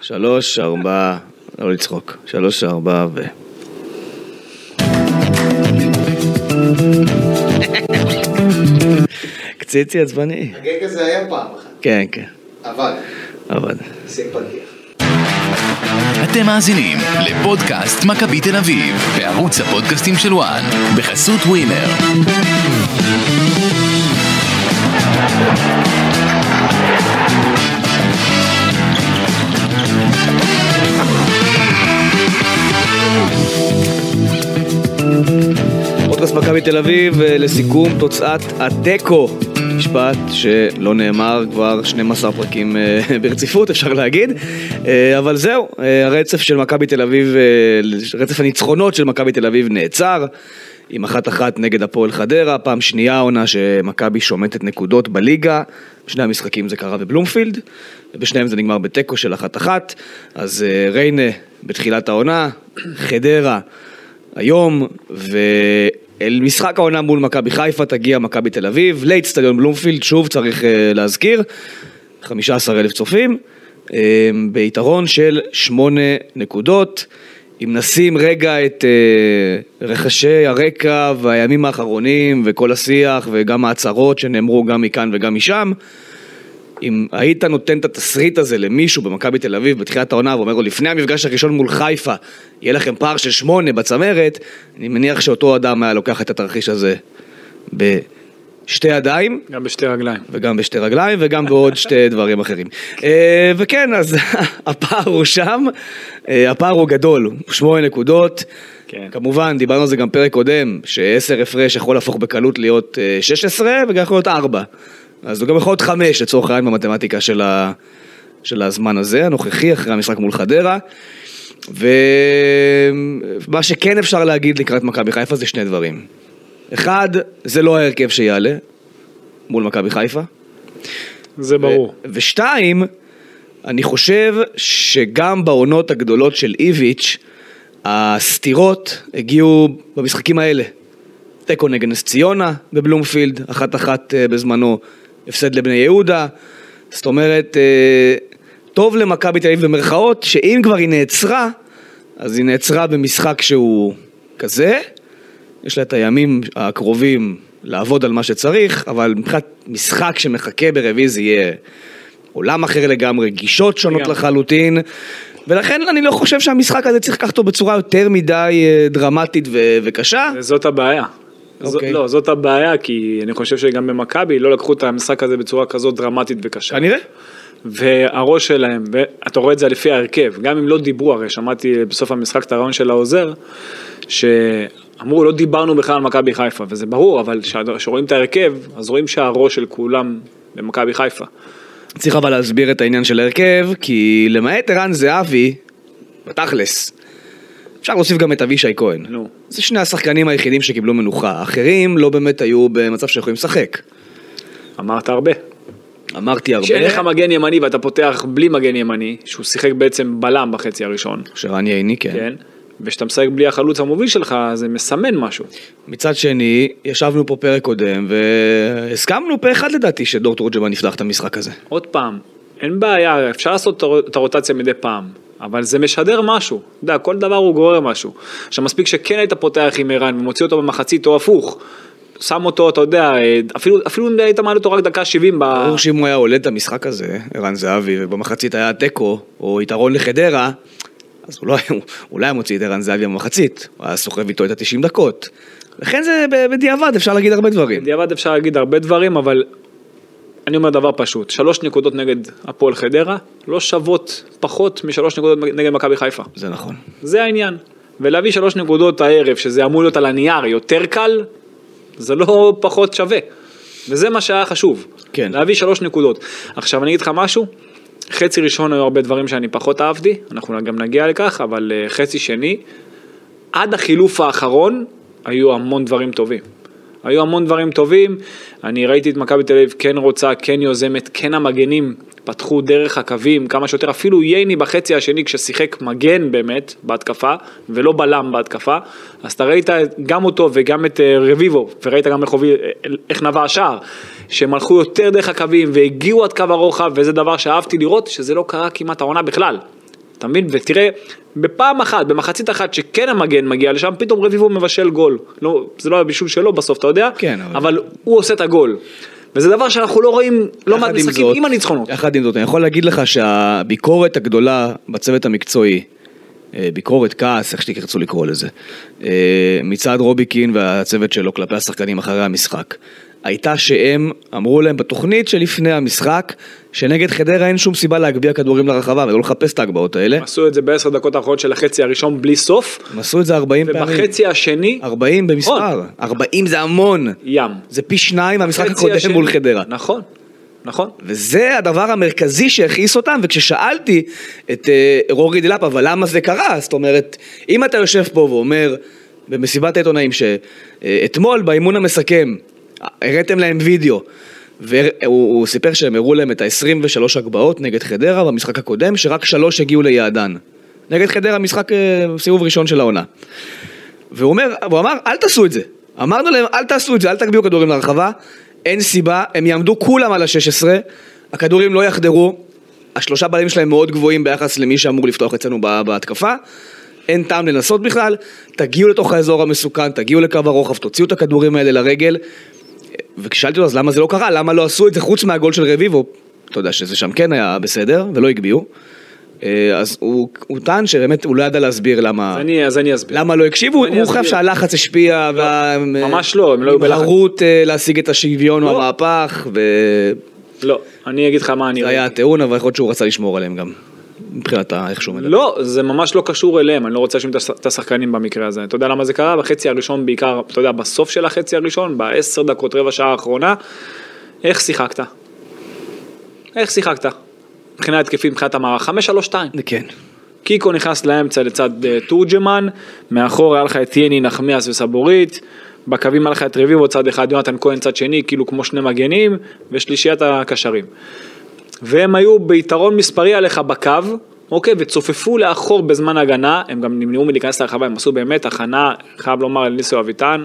שלוש, ארבע, לא לצחוק. שלוש, ארבע ו... קציצי עצבני. הגג הזה היה פעם אחת. כן, כן, אבל. עבד. שים. אתם מאזינים לפודקאסט מכבי תל אביב, בערוץ הפודקאסטים של וואן, בחסות ווינר. פודקאסט מכבי תל אביב אה, לסיכום תוצאת התיקו. משפט שלא נאמר כבר 12 פרקים אה, ברציפות אפשר להגיד אה, אבל זהו הרצף של מכבי תל אביב רצף הניצחונות של מכבי תל אביב נעצר עם אחת אחת נגד הפועל חדרה פעם שנייה העונה שמכבי שומטת נקודות בליגה בשני המשחקים זה קרה בבלומפילד ובשניהם זה נגמר בתיקו של אחת אחת אז ריינה בתחילת העונה חדרה היום, ואל משחק העונה מול מכבי חיפה תגיע מכבי תל אביב, לאצטדיון בלומפילד, שוב צריך uh, להזכיר, 15 אלף צופים, uh, ביתרון של 8 נקודות. אם נשים רגע את uh, רחשי הרקע והימים האחרונים וכל השיח וגם ההצהרות שנאמרו גם מכאן וגם משם, אם היית נותן את התסריט הזה למישהו במכבי תל אביב בתחילת העונה ואומר לו לפני המפגש הראשון מול חיפה יהיה לכם פער של שמונה בצמרת, אני מניח שאותו אדם היה לוקח את התרחיש הזה בשתי ידיים גם בשתי רגליים. וגם בשתי רגליים וגם בעוד שתי דברים אחרים. אה, וכן, אז הפער הוא שם, אה, הפער הוא גדול, שמונה נקודות. כן. כמובן, דיברנו על זה גם פרק קודם, שעשר הפרש יכול להפוך בקלות להיות אה, 16 וגם יכול להיות 4. אז הוא גם יכול להיות 5 לצורך העניין במתמטיקה של, ה... של הזמן הזה, הנוכחי, אחרי המשחק מול חדרה. ומה שכן אפשר להגיד לקראת מכבי חיפה זה שני דברים. אחד, זה לא ההרכב שיעלה מול מכבי חיפה. זה ברור. ו- ושתיים, אני חושב שגם בעונות הגדולות של איביץ', הסתירות הגיעו במשחקים האלה. תיקו נגד נס ציונה בבלומפילד, אחת אחת אה, בזמנו, הפסד לבני יהודה. זאת אומרת, אה, טוב למכבי תל אביב במרכאות, שאם כבר היא נעצרה, אז היא נעצרה במשחק שהוא כזה. יש לה את הימים הקרובים לעבוד על מה שצריך, אבל מבחינת משחק שמחכה ברביעי זה יהיה עולם אחר לגמרי, גישות שונות לגמרי. לחלוטין. ולכן אני לא חושב שהמשחק הזה צריך לקחת אותו בצורה יותר מדי אה, דרמטית ו- וקשה. זאת הבעיה. אוקיי. לא, זאת הבעיה, כי אני חושב שגם במכבי לא לקחו את המשחק הזה בצורה כזאת דרמטית וקשה. כנראה. והראש שלהם, ואתה רואה את זה לפי ההרכב, גם אם לא דיברו, הרי שמעתי בסוף המשחק את הרעיון של העוזר, שאמרו לא דיברנו בכלל על מכבי חיפה, וזה ברור, אבל כשרואים את ההרכב, אז רואים שהראש של כולם במכבי חיפה. צריך אבל להסביר את העניין של ההרכב, כי למעט ערן זהבי, בתכלס, אפשר להוסיף גם את אבישי כהן. נו. זה שני השחקנים היחידים שקיבלו מנוחה, האחרים לא באמת היו במצב שיכולים לשחק. אמרת הרבה. אמרתי הרבה, כשאין לך מגן ימני ואתה פותח בלי מגן ימני, שהוא שיחק בעצם בלם בחצי הראשון, שרן ייני כן. כן? ושאתה משחק בלי החלוץ המוביל שלך, זה מסמן משהו. מצד שני, ישבנו פה פרק קודם, והסכמנו פה אחד לדעתי שדור תורג'מן יפתח את המשחק הזה. עוד פעם, אין בעיה, אפשר לעשות את הרוטציה מדי פעם, אבל זה משדר משהו, אתה יודע, כל דבר הוא גורר משהו. עכשיו מספיק שכן היית פותח עם ערן ומוציא אותו במחצית או הפוך, שם אותו, אתה יודע, אפילו, אפילו אם היית מעלה אותו רק דקה 70 ב... ברור שאם הוא היה עולה את המשחק הזה, ערן זהבי, ובמחצית היה תיקו, או יתרון לחדרה, אז הוא לא היה, אולי היה מוציא את ערן זהבי במחצית, הוא היה סוחב איתו את ה-90 דקות. לכן זה בדיעבד, אפשר להגיד הרבה דברים. בדיעבד אפשר להגיד הרבה דברים, אבל אני אומר דבר פשוט, שלוש נקודות נגד הפועל חדרה, לא שוות פחות משלוש נקודות נגד מכבי חיפה. זה נכון. זה העניין. ולהביא שלוש נקודות הערב, שזה אמור להיות על הנייר יותר קל, זה לא פחות שווה. וזה מה שהיה חשוב. כן. להביא שלוש נקודות. עכשיו אני אגיד לך משהו, חצי ראשון היו הרבה דברים שאני פחות אהבתי, אנחנו גם נגיע לכך, אבל אה, חצי שני, עד החילוף האחרון, היו המון דברים טובים. היו המון דברים טובים, אני ראיתי את מכבי תל אביב כן רוצה, כן יוזמת, כן המגנים פתחו דרך הקווים כמה שיותר, אפילו ייני בחצי השני כששיחק מגן באמת בהתקפה, ולא בלם בהתקפה, אז אתה ראית גם אותו וגם את אה, רביבו, וראית גם איך, אה, איך נבע השער, שהם הלכו יותר דרך הקווים והגיעו עד קו הרוחב, וזה דבר שאהבתי לראות, שזה לא קרה כמעט העונה בכלל. אתה מבין? ותראה, בפעם אחת, במחצית אחת שכן המגן מגיע לשם, פתאום רביבו מבשל גול. לא, זה לא הבישול שלו בסוף, אתה יודע? כן, אבל- אבל הוא עושה את הגול. וזה דבר שאנחנו לא רואים לא מעט עם משחקים זאת- עם הניצחונות. יחד עם זאת, אני יכול להגיד לך שהביקורת הגדולה בצוות המקצועי, אה, ביקורת, כעס, איך שתרצו לקרוא לזה, אה, מצד רוביקין והצוות שלו כלפי השחקנים אחרי המשחק, הייתה שהם אמרו להם בתוכנית שלפני המשחק, שנגד חדרה אין שום סיבה להגביה כדורים לרחבה ולא לחפש את ההגבהות האלה. עשו את זה בעשר דקות האחרונות של החצי הראשון בלי סוף, הם עשו את זה 40 פעמים. ובחצי השני, 40 במספר, נכון. 40 זה המון. ים. זה פי שניים מהמשחק הקודם השני- מול חדרה. נכון, נכון. וזה הדבר המרכזי שהכעיס אותם, וכששאלתי את אה, רורי דלאפ, אבל למה זה קרה? זאת אומרת, אם אתה יושב פה ואומר במסיבת העיתונאים שאתמול באימון המסכם הראיתם להם וידאו, והוא הוא סיפר שהם הראו להם את ה-23 הגבהות נגד חדרה במשחק הקודם, שרק שלוש הגיעו ליעדן. נגד חדרה משחק אה, סיבוב ראשון של העונה. והוא אומר, והוא אמר, אל תעשו את זה. אמרנו להם, אל תעשו את זה, אל תגביהו כדורים לרחבה, אין סיבה, הם יעמדו כולם על ה-16, הכדורים לא יחדרו, השלושה בלמים שלהם מאוד גבוהים ביחס למי שאמור לפתוח אצלנו בה- בהתקפה, אין טעם לנסות בכלל, תגיעו לתוך האזור המסוכן, תגיעו לקו הרוחב, תוציאו את הכדורים האלה לרגל, וכששאלתי אותו אז למה זה לא קרה, למה לא עשו את זה חוץ מהגול של רביבו, אתה יודע שזה שם כן היה בסדר, ולא הגביהו, אה, אז הוא, הוא טען שבאמת הוא לא ידע להסביר למה... אז אני, אז אני אסביר. למה לא הקשיבו? הוא חושב. שהלחץ השפיע, וה... ממש לא, הם לא היו בלחץ. המהרות אה, להשיג את השוויון או לא. המהפך, וזה לא, אני אגיד לך מה אני... היה הטיעון, אבל יכול להיות שהוא רצה לשמור עליהם גם, מבחינת איך שהוא מדבר. לא, זה ממש לא קשור אליהם, אני לא רוצה להאשים את הש- את השחקנים במקרה הזה. אתה יודע למה זה קרה? בחצי הראשון בעיקר, אתה יודע, בסוף של החצי הראשון, בעשר דקות, רבע שעה האחרונה, איך שיחקת? איך שיחקת? מבחינה התקפית, מבחינת המערך, 5-3-2. כן. קיקו נכנס לאמצע לצד אה, תורג'מן, מאחור היה לך את יני, נחמיאס וסבורית, בקווים היה לך את רביבו צד אחד, יונתן כהן צד שני, כאילו כמו שני מגנים, ושלישיית הקשרים. והם היו ביתרון מספרי עליך בקו, אוקיי, וצופפו לאחור בזמן הגנה, הם גם נמנעו מלהיכנס לרחבה, הם עשו באמת הכנה, חייב לומר על ניסו אביטן,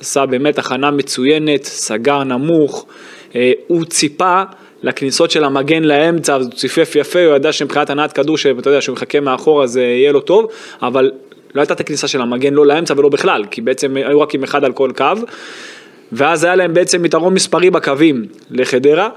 עשה באמת הכנה מצוינת, סגר נמוך, אה, הוא ציפה לכניסות של המגן לאמצע, אז הוא ציפף יפה, הוא ידע שמבחינת הנעת כדור, שאתה יודע, שהוא מחכה מאחור אז אה, יהיה לו טוב, אבל לא הייתה את הכניסה של המגן לא לאמצע ולא בכלל, כי בעצם היו רק עם אחד על כל קו, ואז היה להם בעצם יתרון מספרי בקווים לחדרה.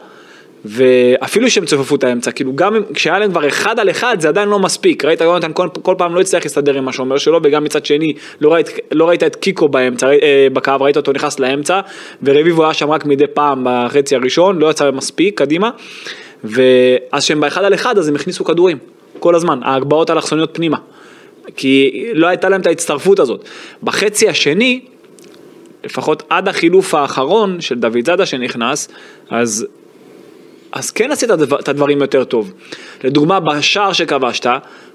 ואפילו שהם צופפו את האמצע, כאילו גם כשהיה להם כבר אחד על אחד זה עדיין לא מספיק, ראית? יונתן כל, כל פעם לא הצליח להסתדר עם השומר שלו וגם מצד שני לא ראית, לא ראית את קיקו באמצע, ראי- אה, בקו, ראית אותו נכנס לאמצע ורביבו היה שם רק מדי פעם בחצי הראשון, לא יצא מספיק קדימה. ואז שהם באחד על אחד אז הם הכניסו כדורים כל הזמן, ההגבהות האלכסוניות פנימה. כי לא הייתה להם את ההצטרפות הזאת. בחצי השני לפחות עד החילוף האחרון של דוד זאדה שנכנס, אז, אז כן עשית את הדברים יותר טוב. לדוגמה, בשער שכבשת,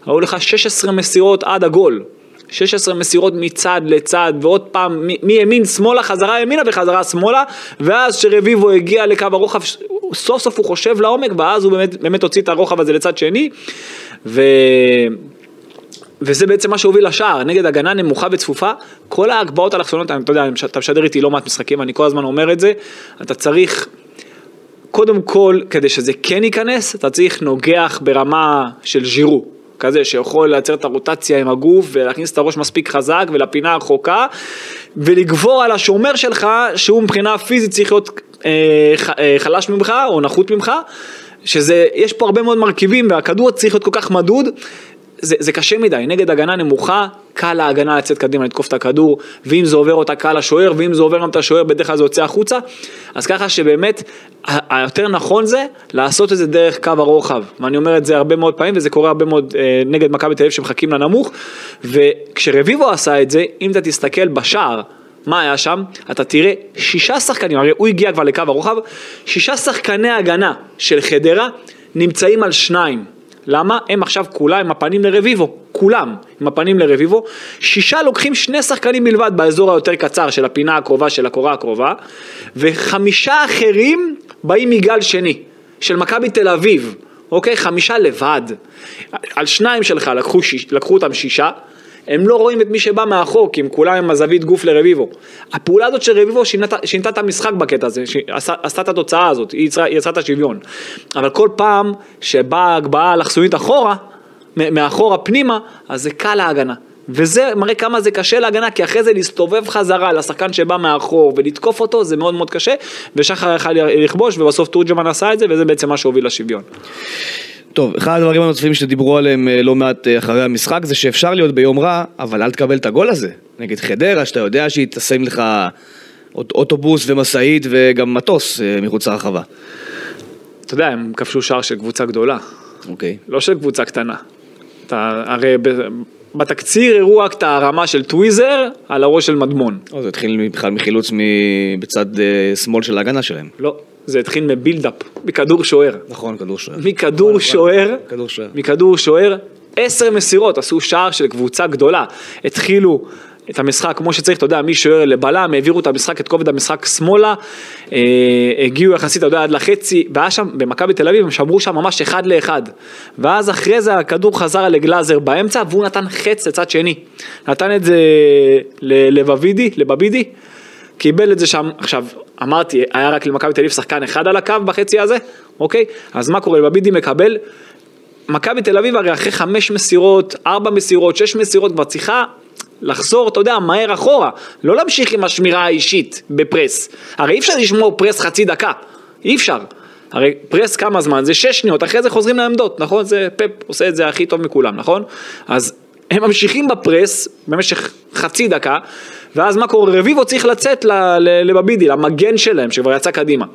היו לך 16 מסירות עד הגול. 16 מסירות מצד לצד, ועוד פעם מימין שמאלה, חזרה ימינה וחזרה שמאלה, ואז כשרביבו הגיע לקו הרוחב, סוף סוף הוא חושב לעומק, ואז הוא באמת, באמת הוציא את הרוחב הזה לצד שני, ו... וזה בעצם מה שהוביל לשער, נגד הגנה נמוכה וצפופה, כל ההגבהות האלכסוניות, אתה יודע, אתה משדר איתי לא מעט משחקים, אני כל הזמן אומר את זה, אתה צריך, קודם כל, כדי שזה כן ייכנס, אתה צריך נוגח ברמה של ז'ירו, כזה שיכול לייצר את הרוטציה עם הגוף ולהכניס את הראש מספיק חזק ולפינה הרחוקה, ולגבור על השומר שלך, שהוא מבחינה פיזית צריך להיות אה, ח, אה, חלש ממך או נחות ממך, שזה, יש פה הרבה מאוד מרכיבים והכדור צריך להיות כל כך מדוד. זה, זה קשה מדי, נגד הגנה נמוכה, קל להגנה לצאת קדימה לתקוף את הכדור, ואם זה עובר אותה קל לשוער, ואם זה עובר גם את השוער, בדרך כלל זה יוצא החוצה, אז ככה שבאמת, היותר נכון זה לעשות את זה דרך קו הרוחב, ואני אומר את זה הרבה מאוד פעמים, וזה קורה הרבה מאוד אה, נגד מכבי תל אביב שמחכים לנמוך, וכשרביבו עשה את זה, אם אתה תסתכל בשער, מה היה שם? אתה תראה שישה שחקנים, הרי הוא הגיע כבר לקו הרוחב, שישה שחקני הגנה של חדרה נמצאים על שניים. למה? הם עכשיו כולם עם הפנים לרביבו, כולם עם הפנים לרביבו, שישה לוקחים שני שחקנים בלבד באזור היותר קצר של הפינה הקרובה של הקורה הקרובה, וחמישה אחרים באים מגל שני, של מכבי תל אביב, אוקיי? חמישה לבד. על שניים שלך לקחו, שיש, לקחו אותם שישה, הם לא רואים את מי שבא מאחור, כי הם כולם עם הזווית גוף לרביבו. הפעולה הזאת של רביבו שינתה, שינתה את המשחק בקטע הזה, שעשה- עשתה את התוצאה הזאת, היא יצרה, יצרה את השוויון. אבל כל פעם שבאה הגבהה אלכסונית אחורה, מאחורה פנימה, אז זה קל להגנה. וזה מראה כמה זה קשה להגנה, כי אחרי זה להסתובב חזרה לשחקן שבא מאחור ולתקוף אותו, זה מאוד מאוד קשה, ושחר יכל לכבוש, ובסוף תורג'מן עשה את זה, וזה בעצם מה שהוביל לשוויון. טוב, אחד הדברים הנוספים שדיברו עליהם אה, לא מעט אה, אחרי המשחק זה שאפשר להיות ביום רע, אבל אל תקבל את הגול הזה. נגד חדרה, שאתה יודע שהיא תשים לך אוט- אוטובוס ומשאית וגם מטוס אה, מחוץ לרחבה. אתה יודע, הם כבשו שער של קבוצה גדולה, אוקיי. לא של קבוצה קטנה. אתה, הרי ב, בתקציר הראו רק את הרמה של טוויזר על הראש של מדמון. או, זה התחיל בכלל מחילוץ בצד שמאל של ההגנה שלהם. לא, זה התחיל מבילדאפ, מכדור שוער. נכון, כדור שוער. מכדור נכון, שוער, כדור שוער. מכדור שוער, עשר מסירות, עשו שער של קבוצה גדולה. התחילו את המשחק כמו שצריך, אתה יודע, משוער לבלם, העבירו את המשחק, את כובד המשחק שמאלה, אה, הגיעו יחסית, אתה יודע, עד לחצי, והיה שם, במכבי תל אביב, הם שמרו שם ממש אחד לאחד. ואז אחרי זה הכדור חזר לגלאזר באמצע, והוא נתן חץ לצד שני. נתן את זה לבבידי, לבבידי, קיבל את זה שם, עכשיו, אמרתי, היה רק למכבי תל אביב שחקן אחד על הקו בחצי הזה, אוקיי? אז מה קורה? בבידי מקבל, מכבי תל אביב הרי אחרי חמש מסירות, ארבע מסירות, שש מסירות, כבר צריכה לחזור, אתה יודע, מהר אחורה, לא להמשיך עם השמירה האישית בפרס. הרי אי אפשר לשמור פרס חצי דקה, אי אפשר. הרי פרס כמה זמן? זה שש שניות, אחרי זה חוזרים לעמדות, נכון? זה פפ עושה את זה הכי טוב מכולם, נכון? אז הם ממשיכים בפרס במשך חצי דקה, ואז מה קורה? רביבו צריך לצאת לבבידי, למגן שלהם, שכבר יצא קדימה.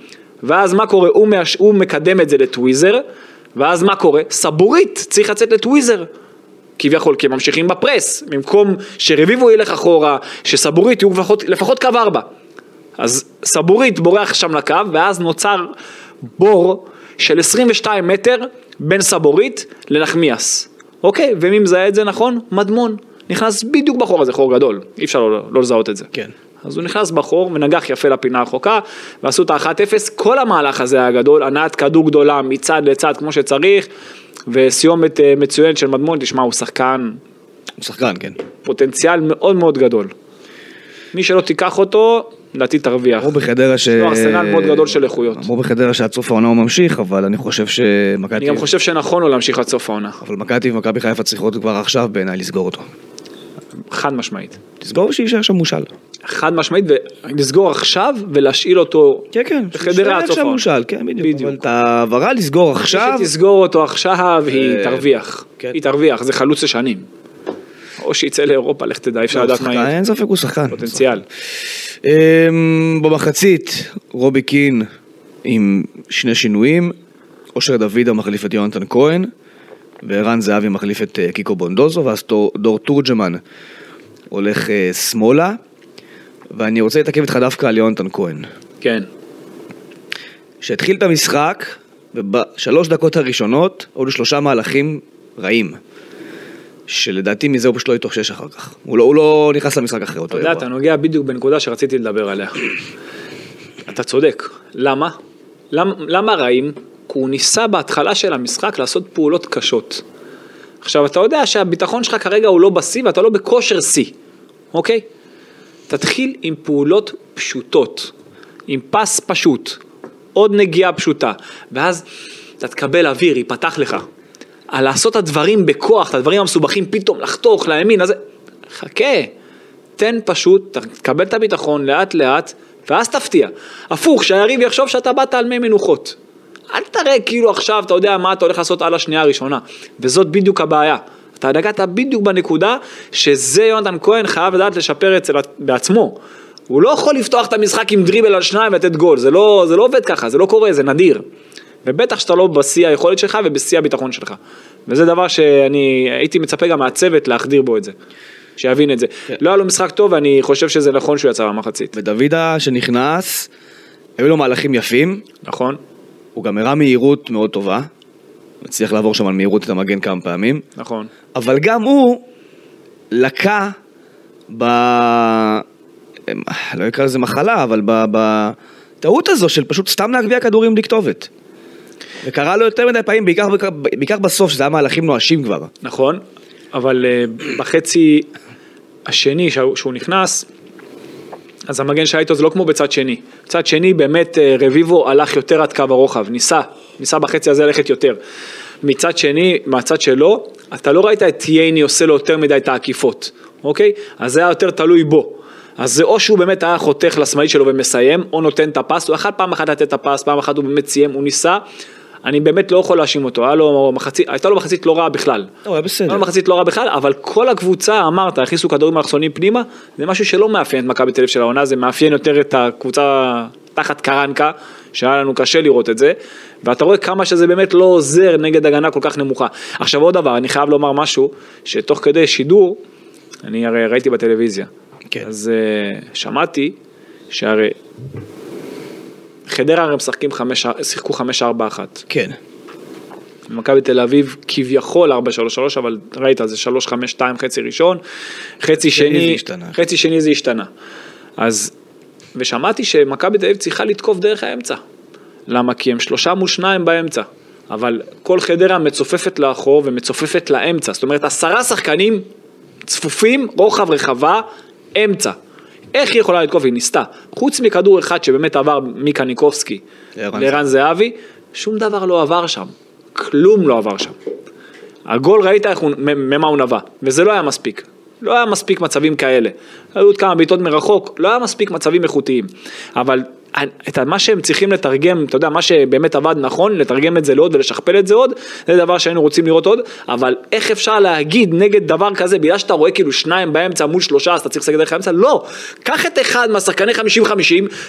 ואז מה קורה? הוא, מאש... הוא מקדם את זה לטוויזר, ואז מה קורה? סבורית צריך לצאת לטוויזר. כביכול, כי הם ממשיכים בפרס, במקום שרביבו ילך אחורה, שסבורית יהיו לפחות, לפחות קו ארבע. אז סבורית בורח שם לקו, ואז נוצר בור של 22 מטר בין סבורית לנחמיאס. אוקיי, ומי מזהה את זה נכון? מדמון. נכנס בדיוק בחור הזה, חור גדול, אי אפשר לא, לא לזהות את זה. כן. אז הוא נכנס בחור ונגח יפה לפינה הרחוקה, ועשו את ה-1-0, כל המהלך הזה היה גדול, הנעת כדור גדולה מצד לצד כמו שצריך, וסיומת אה, מצוינת של מדמון, תשמע, הוא שחקן הוא שחקן, כן. פוטנציאל מאוד מאוד גדול. מי שלא תיקח אותו, לדעתי תרוויח. אמרו בחדרה ש... לו ארסנל מאוד גדול של איכויות. אמרו בחדרה שעד סוף העונה הוא ממשיך, אבל אני חושב שמכבי... אני גם חושב שנכון לו להמשיך עד סוף העונה, אבל מכבי ומכבי חיפה צריכות כבר עכשיו בעיניי לסגור אותו. חד משמעית. לסגור ושיישאר שם מושל. חד משמעית, ולסגור עכשיו ולהשאיל אותו כן, כן. בחדרה עד סוף העונה. מושל, כן, בדיוק. בדיוק. אבל את ההעברה לסגור עכשיו... שתסגור אותו עכשיו, היא אה, תרוויח. כן. היא תרוויח, זה חלוץ לשנים. או שיצא לאירופה, לך תדע, אי אפשר הוא לדעת מה יהיה. אין ספק הוא שחקן. פוטנציאל. אמ, במחצית, רובי קין עם שני שינויים, אושר דוידה מחליף את יונתן כהן, וערן זהבי מחליף את אה, קיקו בונדוזו, ואז דור- דור תורג'מן הולך אה, שמאלה, ואני רוצה להתעכב איתך דווקא על יונתן כהן. כן. כשהתחיל את המשחק, ובשלוש דקות הראשונות, היו לו שלושה מהלכים רעים. שלדעתי מזה הוא פשוט לא יתאושש אחר כך. הוא לא, הוא לא נכנס למשחק אחרי אותו אתה יודע, אירוע. אתה נוגע בדיוק בנקודה שרציתי לדבר עליה. אתה צודק. למה? למה, למה רעים? כי הוא ניסה בהתחלה של המשחק לעשות פעולות קשות. עכשיו, אתה יודע שהביטחון שלך כרגע הוא לא בשיא ואתה לא בכושר שיא, אוקיי? תתחיל עם פעולות פשוטות, עם פס פשוט, עוד נגיעה פשוטה, ואז אתה תקבל אוויר, ייפתח לך. על לעשות את הדברים בכוח, את הדברים המסובכים, פתאום לחתוך לימין, אז... חכה, תן פשוט, תקבל את הביטחון לאט לאט, ואז תפתיע. הפוך, שהיריב יחשוב שאתה באת על מי מנוחות. אל תראה כאילו עכשיו אתה יודע מה אתה הולך לעשות על השנייה הראשונה. וזאת בדיוק הבעיה. אתה נגעת בדיוק בנקודה שזה יונתן כהן חייב לדעת לשפר אצל בעצמו. הוא לא יכול לפתוח את המשחק עם דריבל על שניים ולתת גול, זה לא, זה לא עובד ככה, זה לא קורה, זה נדיר. ובטח שאתה לא בשיא היכולת שלך ובשיא הביטחון שלך. וזה דבר שאני הייתי מצפה גם מהצוות להחדיר בו את זה. שיבין את זה. לא היה לו משחק טוב ואני חושב שזה נכון שהוא יצא במחצית. ודוידה שנכנס, היו לו מהלכים יפים, נכון? הוא גם הראה מהירות מאוד טובה, הצליח לעבור שם על מהירות את המגן כמה פעמים, נכון. אבל גם הוא לקה ב... לא אקרא לזה מחלה, אבל בטעות הזו של פשוט סתם להגביה כדורים בלי כתובת. וקרה לו יותר מדי פעמים, בעיקר, בעיקר, בעיקר בסוף, שזה היה מהלכים נואשים כבר. נכון, אבל אה, בחצי השני שהוא נכנס, אז המגן שהיה איתו זה לא כמו בצד שני. בצד שני באמת אה, רביבו הלך יותר עד קו הרוחב, ניסה, ניסה בחצי הזה ללכת יותר. מצד שני, מהצד שלו, אתה לא ראית את ייני עושה לו יותר מדי את העקיפות, אוקיי? אז זה היה יותר תלוי בו. אז זה או שהוא באמת היה חותך לשמאלית שלו ומסיים, או נותן את הפס, הוא יכל פעם אחת לתת את הפס, פעם אחת הוא באמת סיים, הוא ניסה. אני באמת לא יכול להאשים אותו, היה לו מחצית, הייתה לו מחצית לא רעה בכלל. הוא היה בסדר. הייתה לו מחצית לא רעה בכלל, אבל כל הקבוצה, אמרת, הכניסו כדורים אלכסונים פנימה, זה משהו שלא מאפיין את מכבי תל אביב של העונה, זה מאפיין יותר את הקבוצה תחת קרנקה, שהיה לנו קשה לראות את זה, ואתה רואה כמה שזה באמת לא עוזר נגד הגנה כל כך נמוכה. עכשיו עוד דבר, אני חייב לומר משהו, שתוך כדי שידור, אני הרי ראיתי בטלוויזיה, כן. אז uh, שמעתי שהרי חדרה הרי משחקים חמש, שיחקו 5-4-1. כן. מכבי תל אביב כביכול 4-3-3, אבל ראית, זה 3-5-2 חצי ראשון, חצי שני. חצי שני זה השתנה. אז, ושמעתי שמכבי תל אביב צריכה לתקוף דרך האמצע. למה? כי הם שלושה מול שניים באמצע. אבל כל חדרה מצופפת לאחור ומצופפת לאמצע. זאת אומרת, עשרה שחקנים צפופים, רוחב רחבה, אמצע. איך היא יכולה לתקוף? היא ניסתה. חוץ מכדור אחד שבאמת עבר מקניקובסקי לערן זהבי, שום דבר לא עבר שם. כלום לא עבר שם. הגול ראית איך הוא, ממה הוא נבע, וזה לא היה מספיק. לא היה מספיק מצבים כאלה. היו עוד כמה בעיטות מרחוק, לא היה מספיק מצבים איכותיים. אבל את מה שהם צריכים לתרגם, אתה יודע, מה שבאמת עבד נכון, לתרגם את זה לעוד ולשכפל את זה עוד, זה דבר שהיינו רוצים לראות עוד, אבל איך אפשר להגיד נגד דבר כזה, בגלל שאתה רואה כאילו שניים באמצע מול שלושה, אז אתה צריך לשחק דרך האמצע? לא. קח את אחד מהשחקני 50-50,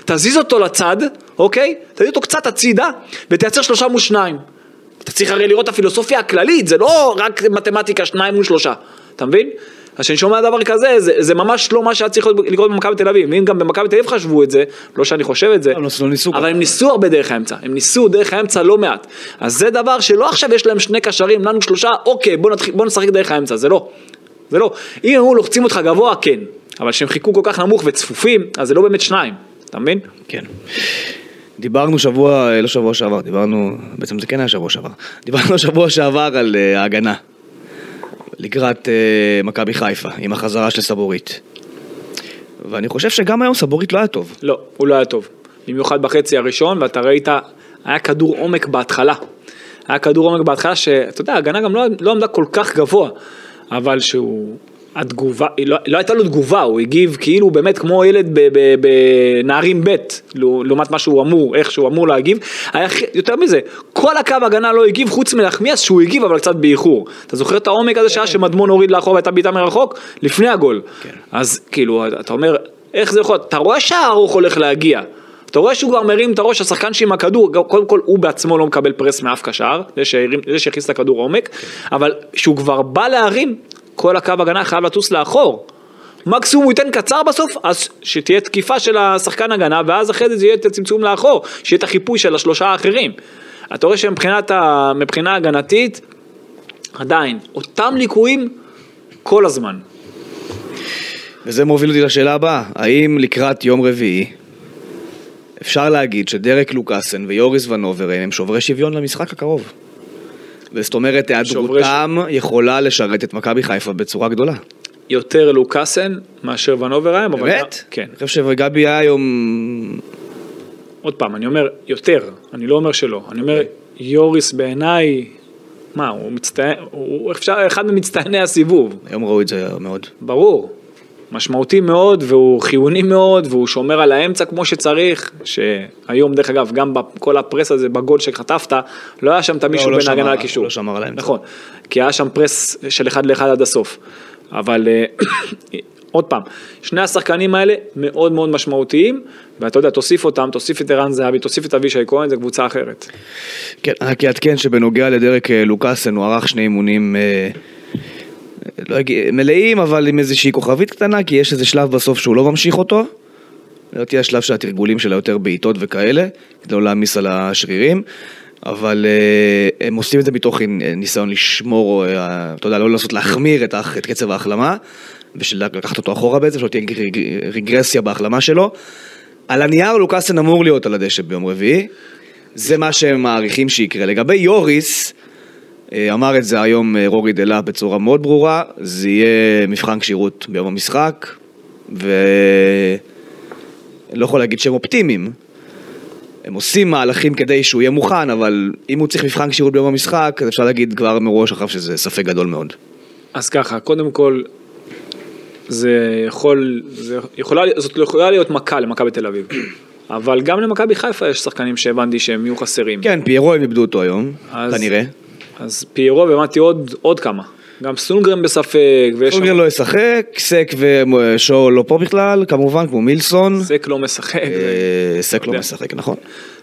תזיז אותו לצד, אוקיי? תזיז אותו קצת הצידה, ותייצר שלושה מול שניים. אתה צריך הרי לראות את הפילוסופיה הכללית, זה לא רק מתמטיקה שניים מול שלושה, אתה מבין? אז כשאני שומע דבר כזה, זה, זה ממש לא מה שהיה צריך לקרות במכבי תל אביב, ואם גם במכבי תל אביב חשבו את זה, לא שאני חושב את זה, לא, אבל. הם ניסו הרבה דרך האמצע, הם ניסו דרך האמצע לא מעט, אז זה דבר שלא עכשיו יש להם שני קשרים, לנו שלושה, אוקיי, בוא, נתחיל, בוא נשחק דרך האמצע, זה לא, זה לא, אם הם היו לוחצים אותך גבוה, כן, אבל כשהם חיכו כל כך נמוך וצפופים, אז זה לא באמת שניים, אתה מבין? כן. דיברנו שבוע, לא שבוע שעבר, דיברנו, בעצם זה כן היה שבוע שעבר, דיברנו שבוע שעבר על אה, ההגנה לקראת אה, מכבי חיפה עם החזרה של סבורית. ואני חושב שגם היום סבורית לא היה טוב. לא, הוא לא היה טוב. במיוחד בחצי הראשון, ואתה ראית, היה כדור עומק בהתחלה. היה כדור עומק בהתחלה, שאתה יודע, ההגנה גם לא, לא עמדה כל כך גבוה, אבל שהוא... התגובה, לא, לא הייתה לו תגובה, הוא הגיב כאילו באמת כמו ילד בנערים ב', לעו- לעומת מה שהוא אמור, איך שהוא אמור להגיב. היה, יותר מזה, כל הקו הגנה לא הגיב חוץ מלחמיאס שהוא הגיב אבל קצת באיחור. אתה זוכר את העומק הזה שהיה שמדמון הוריד לאחור והייתה בעיטה מרחוק? לפני הגול. אז כאילו, אתה אומר, איך זה יכול להיות? אתה רואה שהארוך הולך להגיע. אתה רואה שהוא כבר מרים את הראש, השחקן שעם הכדור, קודם כל הוא בעצמו לא מקבל פרס מאף קשר, זה שהכניס את הכדור עומק, אבל כשהוא כבר בא להרים, כל הקו הגנה חייב לטוס לאחור. מקסימום הוא ייתן קצר בסוף, אז שתהיה תקיפה של השחקן הגנה, ואז אחרי זה זה יהיה את הצמצום לאחור, שיהיה את החיפוי של השלושה האחרים. אתה רואה שמבחינת ה- מבחינה הגנתית, עדיין, אותם ליקויים כל הזמן. וזה מוביל אותי לשאלה הבאה, האם לקראת יום רביעי אפשר להגיד שדרק לוקאסן ויוריס ונובר הם שוברי שוויון למשחק הקרוב? וזאת אומרת, היעדרותם יכולה לשרת את מכבי חיפה בצורה גדולה. יותר לוקאסן מאשר ונובר היום, אבל... באמת? כן. אני חושב שגבי היה היום... עוד פעם, אני אומר יותר, אני לא אומר שלא, אני אומר יוריס בעיניי, מה, הוא מצטיין, הוא אפשר, אחד ממצטייני הסיבוב, היום ראו את זה מאוד. ברור, משמעותי מאוד והוא חיוני מאוד והוא שומר על האמצע כמו שצריך, שהיום דרך אגב גם בכל הפרס הזה בגול שחטפת, לא היה שם את המישהו לא בין ההגנה לקישור, לא שמר על האמצע. נכון, כי היה שם פרס של אחד לאחד עד הסוף, אבל אה, עוד פעם, שני השחקנים האלה מאוד מאוד משמעותיים, ואתה יודע, תוסיף אותם, תוסיף את ערן זהבי, תוסיף את אבישי כהן, זה קבוצה אחרת. כן, רק יעדכן שבנוגע לדרק אה, לוקאסן הוא ערך שני אימונים אה, לא אגיד- מלאים, אבל עם איזושהי כוכבית קטנה, כי יש איזה שלב בסוף שהוא לא ממשיך אותו. לדעתי השלב של התרגולים שלה יותר בעיטות וכאלה, כדי לא להעמיס על השרירים. אבל אה, הם עושים את זה מתוך ניסיון לשמור, אה, אתה יודע, לא לנסות להחמיר את, את קצב ההחלמה, ושלקחת אותו אחורה בעצם, שלא תהיה רגר- רגרסיה בהחלמה שלו. על הנייר לוקאסן אמור להיות על הדשא ביום רביעי, זה מה שהם מעריכים שיקרה. לגבי יוריס, אמר את זה היום אה, רורי דלה בצורה מאוד ברורה, זה יהיה מבחן כשירות ביום המשחק, ולא יכול להגיד שהם אופטימיים, הם עושים מהלכים כדי שהוא יהיה מוכן, אבל אם הוא צריך מבחן כשירות ביום המשחק, אז אפשר להגיד כבר מראש עכשיו שזה ספק גדול מאוד. אז ככה, קודם כל, זה יכול, זה יכולה, זאת יכולה להיות מכה למכבי תל אביב. אבל גם למכבי חיפה יש שחקנים שהבנתי שהם יהיו חסרים. כן, פיירו הם איבדו אותו היום, אז- כנראה. אז פיירו והבנתי עוד, עוד כמה. גם סונגרן בספק, ויש סונגרן לא ישחק, סק ושואו לא פה בכלל, כמובן, כמו מילסון. סק לא משחק. אה, סק לא. משחק, נכון.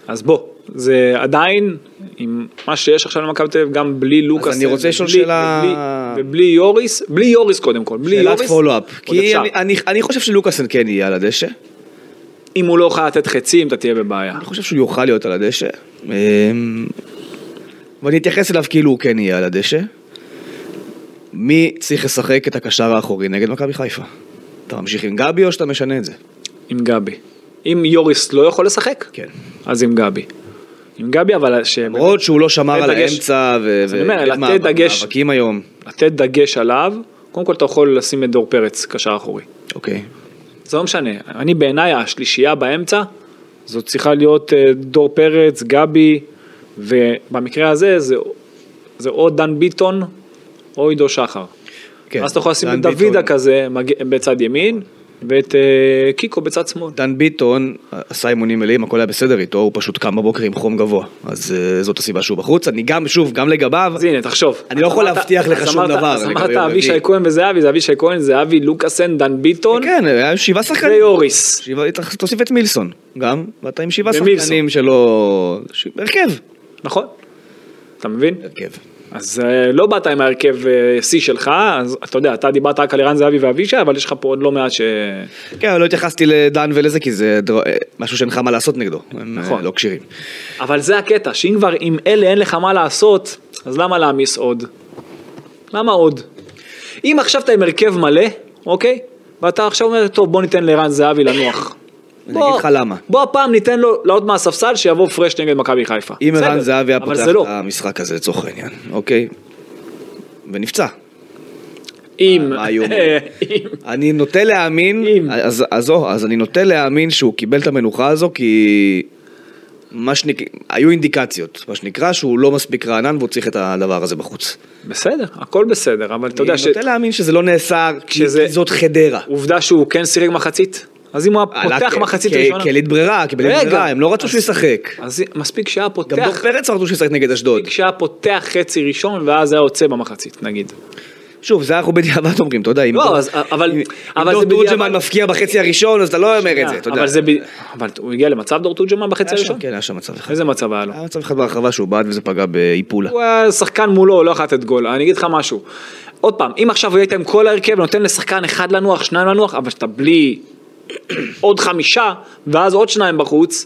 אז בוא, זה עדיין, עם מה שיש עכשיו למכבי תל אביב, גם בלי לוקאס. אני רוצה לשאול שאלה- ובלי, יוריס, בלי יוריס קודם כל, בלי שאלת יוריס, פולו-אפ. עוד כי. אני- אני- אני חושב שלוקאסן כן יהיה על הדשא. אם הוא לא יוכל לתת חצים, אתה תהיה בבעיה. אני חושב שהוא יוכל להיות על הדשא. ואני אתייחס אליו כאילו הוא כן יהיה על הדשא. מי צריך לשחק את הקשר האחורי נגד מכבי חיפה? אתה ממשיך עם גבי או שאתה משנה את זה? עם גבי. אם יוריס לא יכול לשחק, כן. אז עם גבי. עם גבי, אבל. למרות שהוא לא שמר על דגש- האמצע ו... אז אני אומר, לתת דגש- מאבקים היום. לתת דגש עליו, קודם כל אתה יכול לשים את דור פרץ קשר אחורי. אוקיי. זה לא משנה, אני בעיניי השלישייה באמצע, זאת צריכה להיות אה, דור פרץ, גבי, ובמקרה הזה זה, זה או דן ביטון או עידו שחר. כן. אז אתה יכול לשים את דוידה כזה מג... בצד ימין, ואת אה, קיקו בצד שמאל. דן ביטון עשה אימונים מלאים, הכל היה בסדר איתו, הוא פשוט קם בבוקר עם חום גבוה. אז אה, זאת הסיבה שהוא בחוץ. אני גם, שוב, גם לגביו, אז הנה, תחשוב. אני לא יכול להבטיח לך אז שום אמרת- דבר אז אמרת אבישי. כהן וזהבי, זה אבישי כהן, זהבי, לוקאסן, דן ביטון כן, היה שבעה שחקנים. ויוריס. תוסיף את מילסון, גם, ואתה עם שבעה. שחקנים שלא... הרכב. נכון? אתה מבין? הרכב. אז אה, לא באת עם ההרכב אה, שיא שלך, אז אתה יודע, אתה דיברת רק על ערן זהבי ואבישי, אבל יש לך פה עוד לא מעט ש... כן, אבל לא התייחסתי לדן ולזה, כי זה אה, משהו שאין לך מה לעשות נגדו. נכון. לא כשירים. אבל זה הקטע, שאם כבר עם אלה אין לך מה לעשות, אז למה להעמיס עוד? למה עוד? אם עכשיו אתה עם הרכב מלא, אוקיי? ואתה עכשיו אומר, טוב בוא ניתן לערן זהבי לנוח. אני בוא- אגיד לך למה. בוא הפעם ניתן לו לעלות מהספסל שיבוא פרש נגד מכבי חיפה. אם ערן זהבי היה פותח לא. את המשחק הזה לצורך העניין, אוקיי? ונפצע. אם... מה היו אני נוטה להאמין, אם. אז, אז, זו, אז אני נוטה להאמין שהוא קיבל את המנוחה הזו כי מה שנק... היו אינדיקציות, מה שנקרא שהוא לא מספיק רענן והוא צריך את הדבר הזה בחוץ. בסדר, הכל בסדר, אבל אתה יודע אני ש... נוטה להאמין שזה לא נעשה כשזה- כי זאת חדרה. עובדה שהוא כן סירג מחצית, אז אם הוא היה פותח מחצית ראשונה... כלית ברירה, כי בלית ברירה, הם לא רצו שהוא ישחק. אז מספיק שהיה גם דור פותח, פרץ רצו שהוא ישחק נגד אשדוד. מספיק שהיה פותח חצי ראשון ואז היה יוצא במחצית נגיד. שוב, זה אנחנו בדיעבד אומרים, אתה יודע, אם לא, דור-. תורג'מן מפקיע בחצי הראשון, אז אתה לא אומר את זה, אתה יודע. אבל זה ב... אבל הוא הגיע למצב דור תורג'מן בחצי הראשון? כן, היה שם מצב אחד. איזה מצב היה לו? היה מצב אחד ברחבה שהוא בעט וזה פגע באיפולה. הוא היה שחקן מולו, לא יכול לתת גול. אני אגיד לך משהו. עוד פעם, אם עכשיו היית עם כל ההרכב ונותן לשחקן אחד לנוח, שניים לנוח, אבל שאתה בלי עוד חמישה, ואז עוד שניים בחוץ,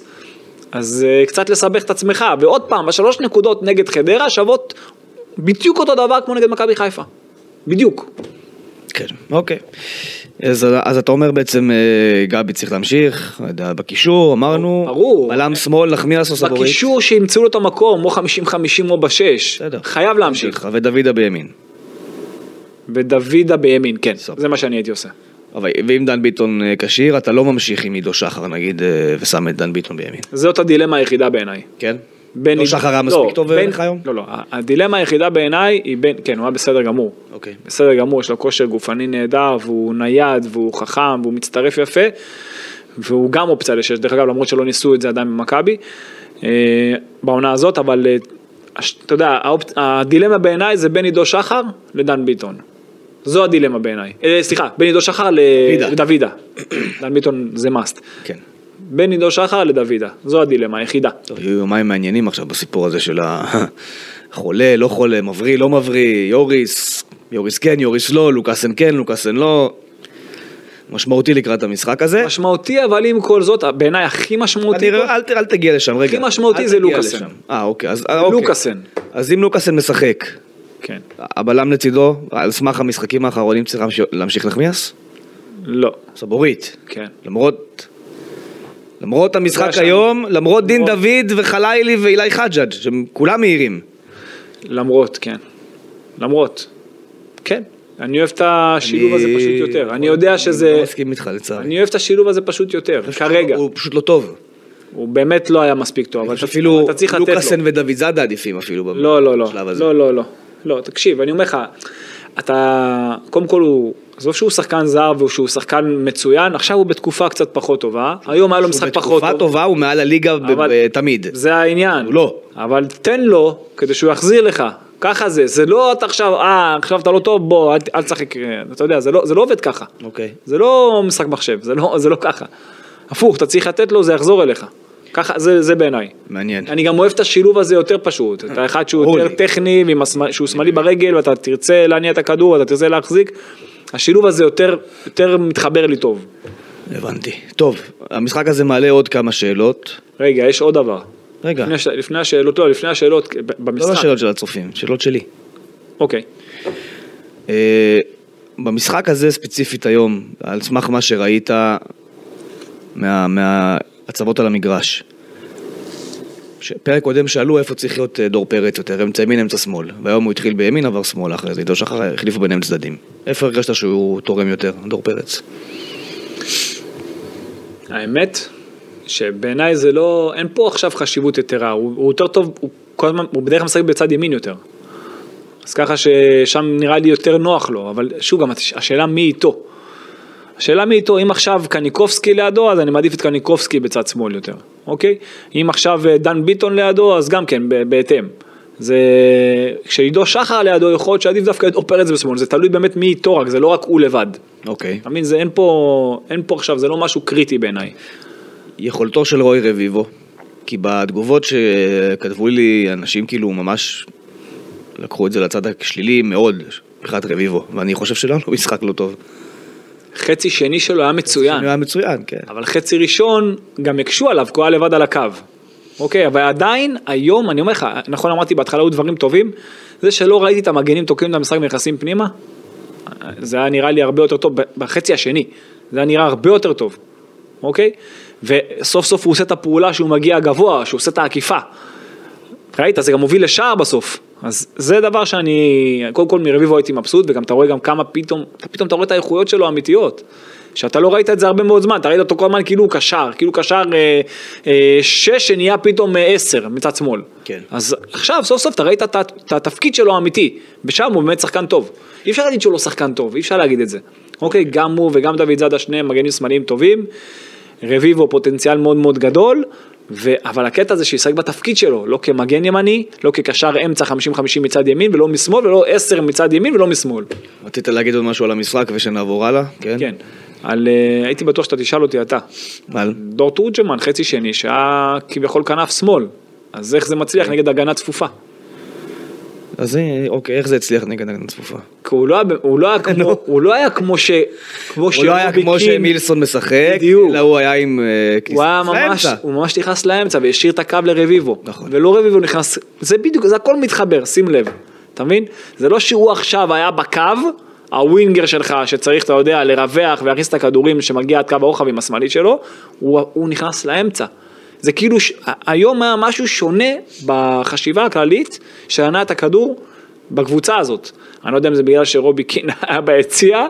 אז uh, קצת לסבך את עצמך. ועוד פעם, השלוש נקודות נגד חדרה שוות בדיוק אותו דבר כמו נגד מכבי חיפה. בדיוק. כן, אוקיי. אז, אז אתה אומר בעצם אה, גבי צריך להמשיך, יודע, בקישור, אמרנו, ברור. בלם שמאל, נחמיאס או סבורית. בקישור שימצאו לו את המקום, או 50-50 או בשש. בסדר. חייב להמשיך. ודוידה בימין. ודוידה בימין, כן, סבבה. זה מה שאני הייתי עושה. אבל ואם דן ביטון אה, כשיר, אתה לא ממשיך עם עידו שחר נגיד, אה, ושם את דן ביטון בימין. זאת הדילמה היחידה בעיניי. כן? בין לא שחר היה מספיק טוב בין- לך היום? לא, לא, הדילמה היחידה בעיניי היא בין, כן, הוא היה בסדר גמור. אוקיי. בסדר גמור, יש לו כושר גופני נהדר, והוא נייד, והוא חכם, והוא מצטרף יפה, והוא גם אופציה לשש, דרך אגב, למרות שלא ניסו את זה עדיין במכבי, אה, בעונה הזאת, אבל אה, אתה יודע, הדילמה בעיניי זה בין עידו שחר לדן ביטון. זו הדילמה בעיניי. אה, סליחה, בין עידו שחר וידה. לדוידה. דן ביטון זה מאסט. כן. בין עידו שחר לדוידה, זו הדילמה היחידה. יהיו יומיים מעניינים עכשיו בסיפור הזה של החולה, לא חולה, מבריא, לא מבריא, יוריס, יוריס כן, יוריס לא, לוקאסן כן, לוקאסן לא. משמעותי לקראת המשחק הזה. משמעותי, אבל עם כל זאת, בעיניי הכי משמעותי אני, פה, אל, אל תגיע לשם, רגע. הכי משמעותי זה לוקאסן. אה, אוקיי. אז, אה, אוקיי. לוקאסן. אז אם לוקאסן משחק, כן. הבלם לצידו, על סמך המשחקים האחרונים צריך להמשיך- נחמיאס? לא. סבורית. כן. למרות... למרות המשחק שאני- היום, למרות דין למרות- דוד וחלילי ואילי חג'אג', שהם כולם מהירים. למרות, כן. למרות. כן. אני אוהב את השילוב הזה אני- פשוט יותר. אני יודע אני שזה... לא מסכים איתך לצערי. אני אוהב את השילוב הזה פשוט יותר. כרגע. הוא פשוט לא טוב. הוא באמת לא היה מספיק טוב, אבל אתה- אפילו אתה צריך לתת לו. לוקאסן ודוד זאדה עדיפים אפילו לא, לא, לא, בשלב הזה. לא, לא, לא, לא, תקשיב, אני אומר לך, אתה, קודם כל הוא, עזוב שהוא שחקן זר ושהוא שחקן מצוין, עכשיו הוא בתקופה קצת פחות טובה, היום היה לו משחק פחות בתקופה טוב. טובה הוא מעל הליגה תמיד. זה העניין. לא. אבל תן לו, כדי שהוא יחזיר לך. ככה זה, זה לא אתה עכשיו, אה, עכשיו אתה לא טוב, בוא, אל, אל תשחק, אתה יודע, זה לא, זה לא עובד ככה. אוקיי. זה לא משחק מחשב, זה לא, זה לא ככה. הפוך, אתה צריך לתת לו, זה יחזור אליך. ככה, זה, זה בעיניי. מעניין. אני גם אוהב את השילוב הזה יותר פשוט. את האחד שהוא ברור יותר. טכני, שהוא שמאלי ברגל, ואתה תרצה להניע את הכדור, ואתה תרצה להחזיק. השילוב הזה יותר, יותר מתחבר לי טוב. הבנתי. טוב, המשחק הזה מעלה עוד כמה שאלות. רגע, יש עוד דבר. רגע, לפני, הש- לפני השאלות, לא, לפני השאלות ב- לא במשחק. השאלות של הצופים, שאלות שלי. אוקיי. אה, במשחק הזה ספציפית היום, על סמך מה שראית מה- מההצבות על המגרש. פרק קודם שאלו איפה צריך להיות אה, דור פרץ יותר, אמצע ימין, אמצע שמאל. והיום הוא התחיל בימין, עבר שמאל אחרי זה, עידו שחר החליפו ביניהם צדדים. איפה הרגשת שהוא תורם יותר, דור פרץ? האמת, שבעיניי זה לא, אין פה עכשיו חשיבות יתרה, הוא, הוא יותר טוב, הוא כל הזמן, הוא בדרך כלל משחק בצד ימין יותר. אז ככה ששם נראה לי יותר נוח לו, אבל שוב גם הש- השאלה מי איתו. השאלה מי איתו, אם עכשיו קניקובסקי לידו, אז אני מעדיף את קניקובסקי בצד שמאל יותר, אוקיי? אם עכשיו אה, דן ביטון לידו, אז גם כן, בהתאם. זה, כשעידו שחר לידו, יכול להיות שעדיף דווקא עידו פרץ בשמאל, זה תלוי באמת מי איתו רק, זה לא רק הוא לבד. אוקיי. אתה מבין, זה אין פה, אין פה עכשיו, זה לא משהו קריטי בעיניי. יכולתו של רוי רביבו, כי בתגובות שכתבו לי אנשים כאילו ממש לקחו את זה לצד השלילי מאוד, מבחינת רביבו, ואני חושב לו משחק לא טוב. חצי שני שלו היה מצוין, היה מצוין, כן. אבל חצי ראשון גם הקשו עליו, כי הוא היה לבד על הקו. אוקיי, אבל עדיין, היום, אני אומר לך, נכון אמרתי בהתחלה היו דברים טובים, זה שלא ראיתי את המגנים תוקעים את המשחק ונכנסים פנימה, זה היה נראה לי הרבה יותר טוב בחצי השני, זה היה נראה הרבה יותר טוב, אוקיי? וסוף סוף הוא עושה את הפעולה שהוא מגיע גבוה, שהוא עושה את העקיפה. ראית, זה גם מוביל לשער בסוף. אז זה דבר שאני, קודם כל מרביבו הייתי מבסוט, וגם אתה רואה גם כמה פתאום, אתה פתאום אתה רואה את האיכויות שלו האמיתיות. שאתה לא ראית את זה הרבה מאוד זמן, אתה ראית אותו כל הזמן כאילו הוא קשר, כאילו קשר אה, אה, שש שנהיה פתאום אה, עשר מצד שמאל. כן. אז עכשיו סוף סוף אתה ראית את, התפקיד שלו האמיתי, ושם הוא באמת שחקן טוב. אי אפשר להגיד שהוא לא שחקן טוב, אי אפשר להגיד את זה. אוקיי, גם הוא וגם דוד זאדה שניהם מגנים שמאליים טובים, רביבו פוטנציאל מאוד מאוד גדול, ו... אבל הקטע זה שישחק בתפקיד שלו, לא כמגן ימני, לא כקשר אמצע 50-50 מצד ימין, ולא משמאל, ולא 10 מצד ימין ולא משמאל. רצית להגיד עוד משהו על המשחק ושנעבור הלאה? כן? כן. על, אה, הייתי בטוח שאתה תשאל אותי אתה. על? דור תורג'מן, חצי שני, שהיה כביכול כנף שמאל. אז איך זה מצליח נגד הגנה צפופה? אז אה, אוקיי, איך זה הצליח נגד הגנה צפופה? כי הוא לא הוא לא היה כמו, הוא לא היה כמו ש... כמו הוא לא היה כמו שמילסון משחק, בדיוק. אלא הוא היה עם אה, הוא היה ממש. הוא ממש נכנס לאמצע והשאיר את הקו לרביבו. נכון. ולא רביבו נכנס, זה בדיוק, זה הכל מתחבר, שים לב. אתה מבין? זה לא שהוא עכשיו היה בקו, הווינגר שלך שצריך, אתה יודע, לרווח ולהכניס את הכדורים שמגיע עד קו הרוחב עם השמאלית שלו, הוא, הוא נכנס לאמצע. זה כאילו, ש... היום היה משהו שונה בחשיבה הכללית, שענה את הכדור בקבוצה הזאת. אני לא יודע אם זה בגלל שרובי קין היה ביציע,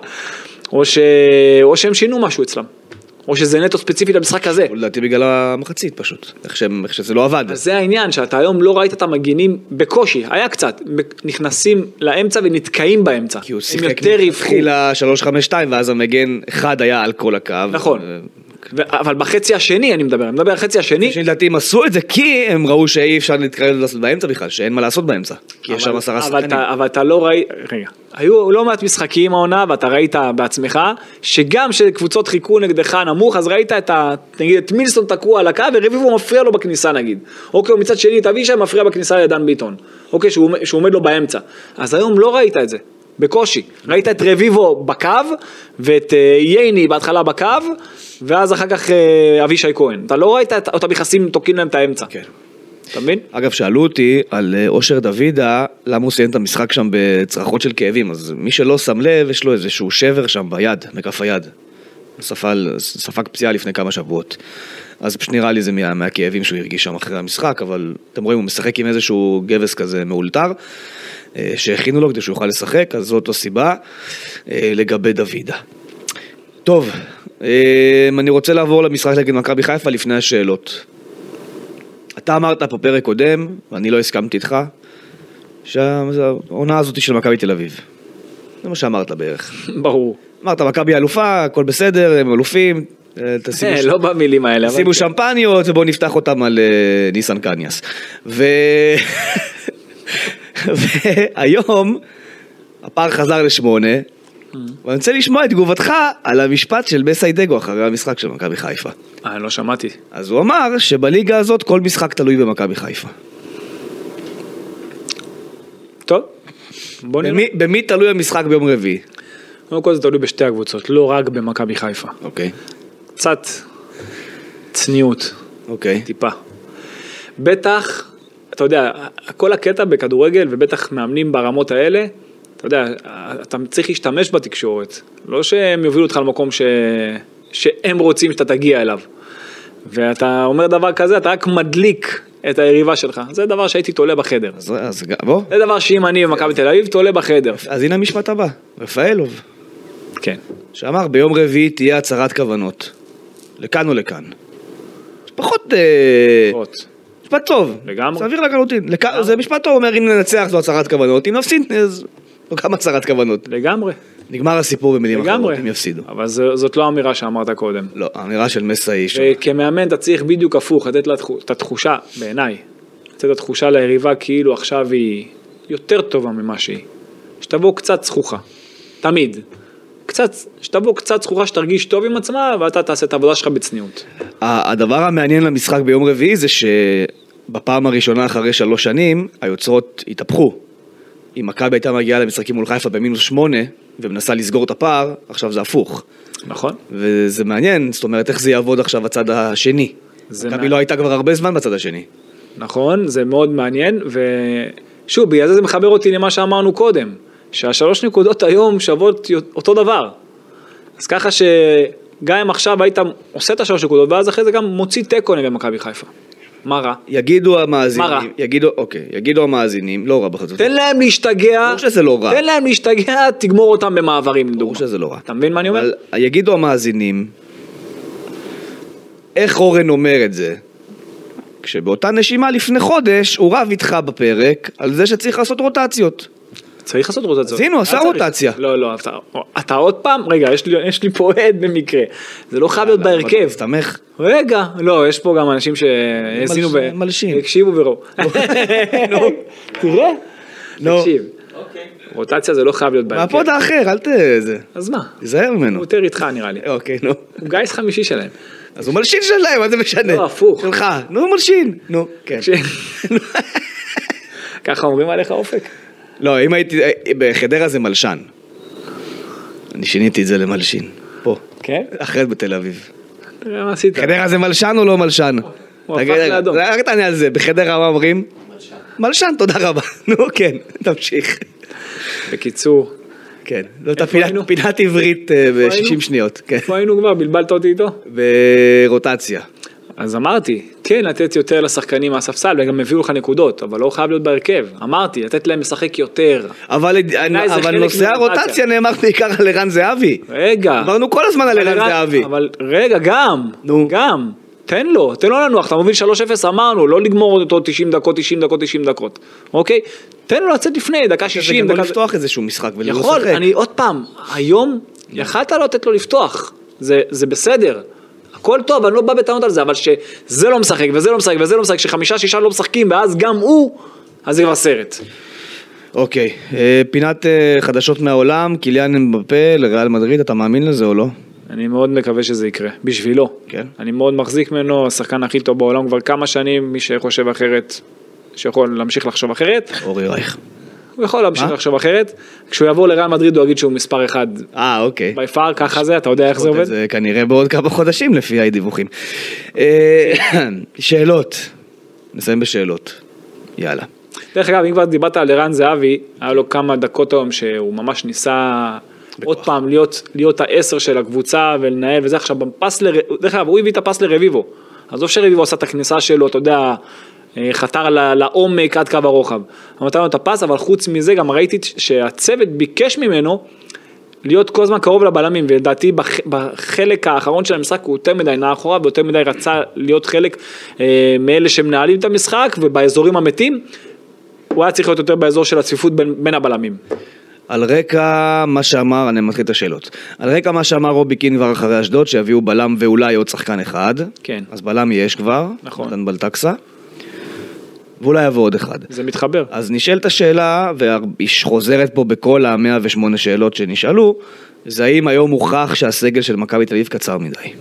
או, ש... או שהם שינו משהו אצלם. או שזה נטו ספציפי למשחק הזה. לדעתי בגלל המחצית פשוט, איך שהם- איך שזה לא עבד. אז זה העניין, שאתה היום לא ראית את המגינים בקושי, היה קצת, נכנסים לאמצע ונתקעים באמצע. כי הוא שיחק. מלכתחילה 3-5-2 ואז המגן אחד היה על כל הקו. נכון. ו- אבל בחצי השני אני מדבר, אני מדבר על החצי השני. שלדעתי הם עשו את זה כי הם ראו שאי אפשר להתקרב לעשות באמצע בכלל, שאין מה לעשות באמצע. כי יש שם עשרה שחקנים. אבל אתה לא ראית, רגע, היו לא מעט משחקים העונה ואתה ראית בעצמך, שגם כשקבוצות חיכו נגדך נמוך, אז ראית את ה... נגיד את מילסון תקוע על הקו ורביבו מפריע לו בכניסה נגיד. אוקיי, מצד שני את אבישי מפריע בכניסה לדן ביטון. אוקיי, שהוא שהוא עומד לו באמצע. אז היום לא ראית את זה. בקושי, ראית את רביבו בקו ואת אה, ייני בהתחלה בקו ואז אחר כך אה, אבישי כהן, אתה לא ראית אותם מכסים תוקעים להם את האמצע, כן. אתה מבין? אגב, שאלו אותי על אה, אושר דוידה, למה הוא סיים את המשחק שם בצרחות של כאבים, אז מי שלא שם לב, יש לו איזשהו שבר שם ביד, בכף היד. ספל, ספג פציעה לפני כמה שבועות. אז פשוט נראה לי זה מה, מהכאבים שהוא הרגיש שם אחרי המשחק, אבל אתם רואים, הוא משחק עם איזשהו גבס כזה מאולתר, אה, שהכינו לו כדי שהוא יוכל לשחק, אז זאת הסיבה לגבי דוידה. טוב, אה, אני רוצה לעבור למשחק נגד מכבי חיפה לפני השאלות. אתה אמרת פה פרק קודם, ואני לא הסכמתי איתך, שהעונה הזאת היא של מכבי תל אביב. זה מה שאמרת בערך. ברור. אמרת, מכבי אלופה, הכל בסדר, הם אלופים, אה, תשימו אה, ש- לא במילים האלה. אבל שימו כן. שמפניות ובואו נפתח אותם על אה, ניסן קניאס. ו... והיום הפער חזר לשמונה, ואני רוצה לשמוע את תגובתך על המשפט של מסיידגו אחרי המשחק של מכבי חיפה. אה, לא שמעתי. אז הוא אמר שבליגה הזאת כל משחק תלוי במכבי חיפה. טוב, בוא נראה. במי, במי תלוי המשחק ביום רביעי? קודם כל זה תלוי בשתי הקבוצות, לא רק במכבי חיפה. אוקיי, קצת צניעות, אוקיי. טיפה. בטח, אתה יודע, כל הקטע בכדורגל, ובטח מאמנים ברמות האלה, אתה יודע, אתה צריך להשתמש בתקשורת. לא שהם יובילו אותך למקום ש... שהם רוצים שאתה תגיע אליו. ואתה אומר דבר כזה, אתה רק מדליק את היריבה שלך. זה דבר שהייתי תולה בחדר. אז, אז בוא, זה דבר שאם אני במכבי תל אביב, תולה בחדר. אז הנה המשפט הבא, רפאלוב, כן. שאמר ביום רביעי תהיה הצהרת כוונות, לכאן או לכאן. פחות... אה, לפחות. משפט טוב, לגמרי. סביר לחלוטין, לכ... זה משפט טוב, אומר אם ננצח זו הצהרת כוונות, אם נפסיד אז גם הצהרת כוונות. לגמרי. נגמר הסיפור במילים לגמרי. אחרות, אם יפסידו. אבל זו- זאת לא האמירה שאמרת קודם. לא, האמירה של מסה היא ש... וכמאמן אתה צריך בדיוק הפוך, לתת לה את התחושה, בעיניי, לתת את התחושה ליריבה כאילו עכשיו היא יותר טובה ממה שהיא. שתבוא קצת זכוכה, תמיד. קצת, שתבוא קצת זכוכה שתרגיש טוב עם עצמה ואתה תעשה את העבודה שלך בצניעות. הדבר המעניין למשחק ביום רביעי זה שבפעם הראשונה אחרי שלוש שנים היוצרות התהפכו. אם מכבי הייתה מגיעה למשחקים מול חיפה במינוס שמונה ומנסה לסגור את הפער, עכשיו זה הפוך. נכון? וזה מעניין, זאת אומרת איך זה יעבוד עכשיו הצד השני. מכבי מעניין. לא הייתה כבר הרבה זמן בצד השני. נכון, זה מאוד מעניין, ושוב, בגלל זה זה מחבר אותי למה שאמרנו קודם, שהשלוש נקודות היום שוות אותו דבר. אז ככה שגם אם עכשיו היית עושה את השלוש נקודות, ואז אחרי זה גם מוציא תיקו נגד מכבי חיפה. מה רע? יגידו המאזינים, מה רע? יגידו, אוקיי, יגידו המאזינים, לא רע בחצות. תן להם להשתגע, ברור שזה לא רע. תן להם להשתגע, תגמור אותם במעברים לדוגמה. ברור שזה לא רע. אתה מבין מה אני אומר? אבל יגידו המאזינים, איך אורן אומר את זה? כשבאותה נשימה לפני חודש הוא רב איתך בפרק על זה שצריך לעשות רוטציות. צריך לעשות רוטציה. אז הנה, הוא עשה. רוטציה. לא, לא, אתה, אתה עוד פעם, רגע, יש לי, יש לי פה עד במקרה. זה לא חייב להיות בהרכב. מסתמך. רגע, לא, יש פה גם אנשים שהאזינו מלש- ו... מלשין. הקשיבו וראו. נו, תראה. נו. תקשיב, רוטציה זה לא חייב להיות בהרכב. מהפוד האחר, אל ת... זה. אז מה? תיזהר הוא ממנו. יותר איתך נראה לי. אוקיי, נו. הוא גיס חמישי שלהם. אז הוא מלשין שלהם, מה זה משנה? לא, הפוך. שלך. נו, הוא מלשין. נו, כן. ככה אומרים עליך אופק? לא, אם הייתי... בחדרה זה מלשן. אני שיניתי את זה למלשין. פה. כן? אחרת בתל אביב. תראה מה עשית. חדרה זה מלשן או לא מלשן? הוא הפך לאדום. רק תענה על זה, בחדרה מה אומרים? מלשן, תודה רבה. נו כן, תמשיך. בקיצור, כן, זאת פינת עברית אה, היינו? ב-60 שניות. כן. איפה היינו כבר? בלבלת אותי איתו? ברוטציה. אז אמרתי, כן לתת יותר לשחקנים מהספסל וגם הביאו לך נקודות, אבל לא חייב להיות בהרכב. אמרתי, לתת להם לשחק יותר. אבל זה אבל נושא. הרוטציה נאמר בעיקר על ערן זהבי. רגע. דיברנו כל הזמן על ערן זהבי. אבל רגע, גם, נו. גם. תן לו, תן לו לנוח, אתה מוביל 3-0, אמרנו, לא לגמור אותו 90 דקות, 90 דקות, 90 דקות, אוקיי? תן לו לצאת לפני, דקה זה 60, גם לא דקה... לפתוח איזשהו משחק ולא יכול, לשחק. אני עוד פעם, היום יכלת לא לתת לו לפתוח, זה, זה בסדר. הכל טוב, אני לא בא בטענות על זה, אבל שזה לא משחק, וזה לא משחק, וזה לא משחק, שחמישה, שישה לא משחקים, ואז גם הוא, אז זה כבר סרט. אוקיי, אה, פינת אה, חדשות מהעולם, קיליאן אמבפה לריאל מדריד, אתה מאמין לזה או לא? אני מאוד מקווה שזה יקרה, בשבילו. כן. אני מאוד מחזיק ממנו, השחקן הכי טוב בעולם כבר כמה שנים, מי שחושב אחרת, שיכול להמשיך לחשוב אחרת, אורי רייך. הוא יכול להמשיך? לחשוב אחרת. כשהוא יבוא לריאל מדריד הוא יגיד שהוא מספר אחד אה, אוקיי. בי פאר, ככה זה, אתה יודע איך זה עובד? זה כנראה בעוד כמה חודשים לפי הדיווחים. אה, שאלות. נסיים בשאלות. יאללה. דרך אגב, אם כבר דיברת על ערן זהבי, היה לו כמה דקות היום שהוא ממש ניסה עוד פעם להיות, להיות העשר של הקבוצה ולנהל וזה עכשיו בפס, לר... דרך אגב, הוא הביא את הפס לרביבו. עזוב שרביבו עשה את הכניסה שלו, אתה יודע, חתר ל- לעומק עד קו הרוחב. נתן לו את הפס, אבל חוץ מזה גם ראיתי שהצוות ביקש ממנו להיות כל הזמן קרוב לבלמים, ולדעתי בח, בחלק האחרון של המשחק הוא יותר מדי נע אחורה ויותר מדי רצה להיות חלק אה, מאלה שמנהלים את המשחק ובאזורים המתים, הוא היה צריך להיות יותר באזור של הצפיפות בין, בין הבלמים. על רקע מה שאמר, אני מתחיל את השאלות. על רקע מה שאמר רובי קין כבר אחרי אשדוד, שיביאו בלם ואולי עוד שחקן אחד. כן. אז בלם יש כבר. נכון. נתן בלטקסה. ואולי יבוא עוד אחד. זה מתחבר. אז נשאלת השאלה, והיא חוזרת פה בכל ה-108 שאלות שנשאלו, זה האם היום הוכח שהסגל של מכבי תל אביב קצר מדי.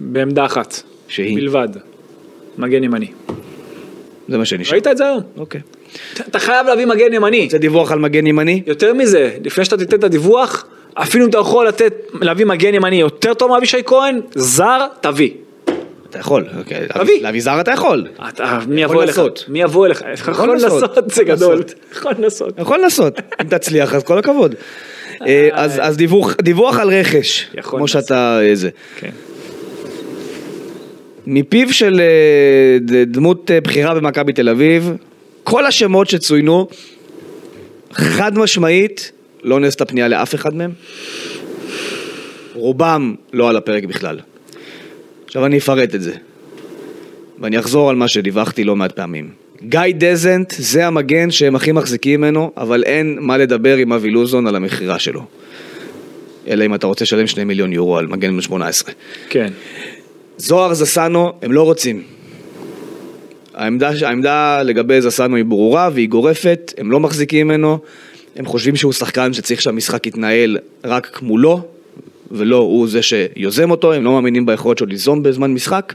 בעמדה אחת. שהיא? בלבד. מגן ימני. זה מה שנשאל. ראית את זה היום? אוקיי. אתה חייב להביא מגן ימני. זה דיווח על מגן ימני? יותר מזה, לפני שאתה תיתן את הדיווח, אפילו אם אתה יכול לתת, להביא מגן ימני יותר טוב מאבישי כהן, זר, תביא. אתה יכול. אוקיי. תביא. להביא זר אתה יכול. מי יבוא אליך? מי יבוא אליך? יכול לנסות. זה גדול. יכול לנסות. יכול לנסות, אם תצליח אז כל הכבוד. אה, אז אז דיווח- על רכש, כמו. שאתה אה, זה. כן. מפיו של אה, דמות אה, בכירה במכבי תל אביב, כל השמות שצוינו, חד משמעית, לא נעשתה פנייה לאף אחד מהם. רובם לא על הפרק בכלל. עכשיו אני אפרט את זה. ואני אחזור על מה שדיווחתי לא מעט פעמים. גיא דזנט זה המגן שהם הכי מחזיקים ממנו, אבל אין מה לדבר עם אבי לוזון על המכירה שלו. אלא אם אתה רוצה לשלם שני מיליון יורו על מגן בן 18. כן. זוהר זסנו, הם לא רוצים. העמדה, העמדה לגבי זסנו היא ברורה והיא גורפת, הם לא מחזיקים ממנו, הם חושבים שהוא שחקן שצריך שהמשחק יתנהל רק מולו, ולא הוא זה שיוזם אותו, הם לא מאמינים ביכולת שלו ליזום בזמן משחק.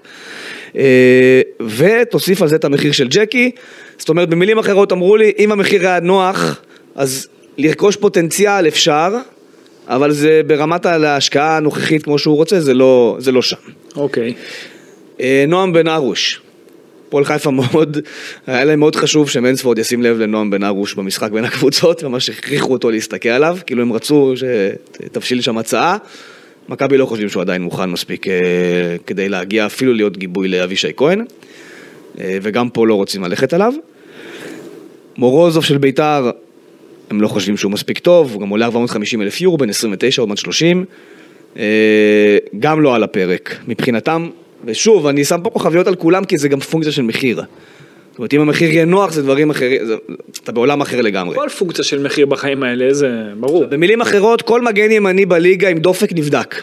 אה, ותוסיף על זה את המחיר של ג'קי, זאת אומרת במילים אחרות אמרו לי, אם המחיר היה נוח, אז לרכוש פוטנציאל אפשר, אבל זה ברמת ההשקעה הנוכחית כמו שהוא רוצה, זה לא, זה לא שם. אוקיי. אה, נועם בן ארוש, פועל חיפה מאוד, היה להם מאוד חשוב שמנספורד ישים לב לנועם בן ארוש במשחק בין הקבוצות, ממש הכריחו אותו להסתכל עליו, כאילו הם רצו שתבשיל שם הצעה. מכבי לא חושבים שהוא עדיין מוכן מספיק אה, כדי להגיע אפילו להיות גיבוי לאבישי כהן, אה, וגם פה לא רוצים ללכת עליו. מורוזוב של ביתר, הם לא חושבים שהוא מספיק טוב, הוא גם עולה 450 אלף יורו, בן 29 עוד מעט 30. אה, גם לא על הפרק מבחינתם, ושוב, אני שם פה כוכביות על כולם כי זה גם פונקציה של מחיר. זאת אומרת, אם המחיר יהיה נוח זה דברים אחרים, זה, אתה בעולם אחר לגמרי. כל פונקציה של מחיר בחיים האלה, זה ברור. במילים אחרות, כל מגן ימני בליגה עם דופק נבדק.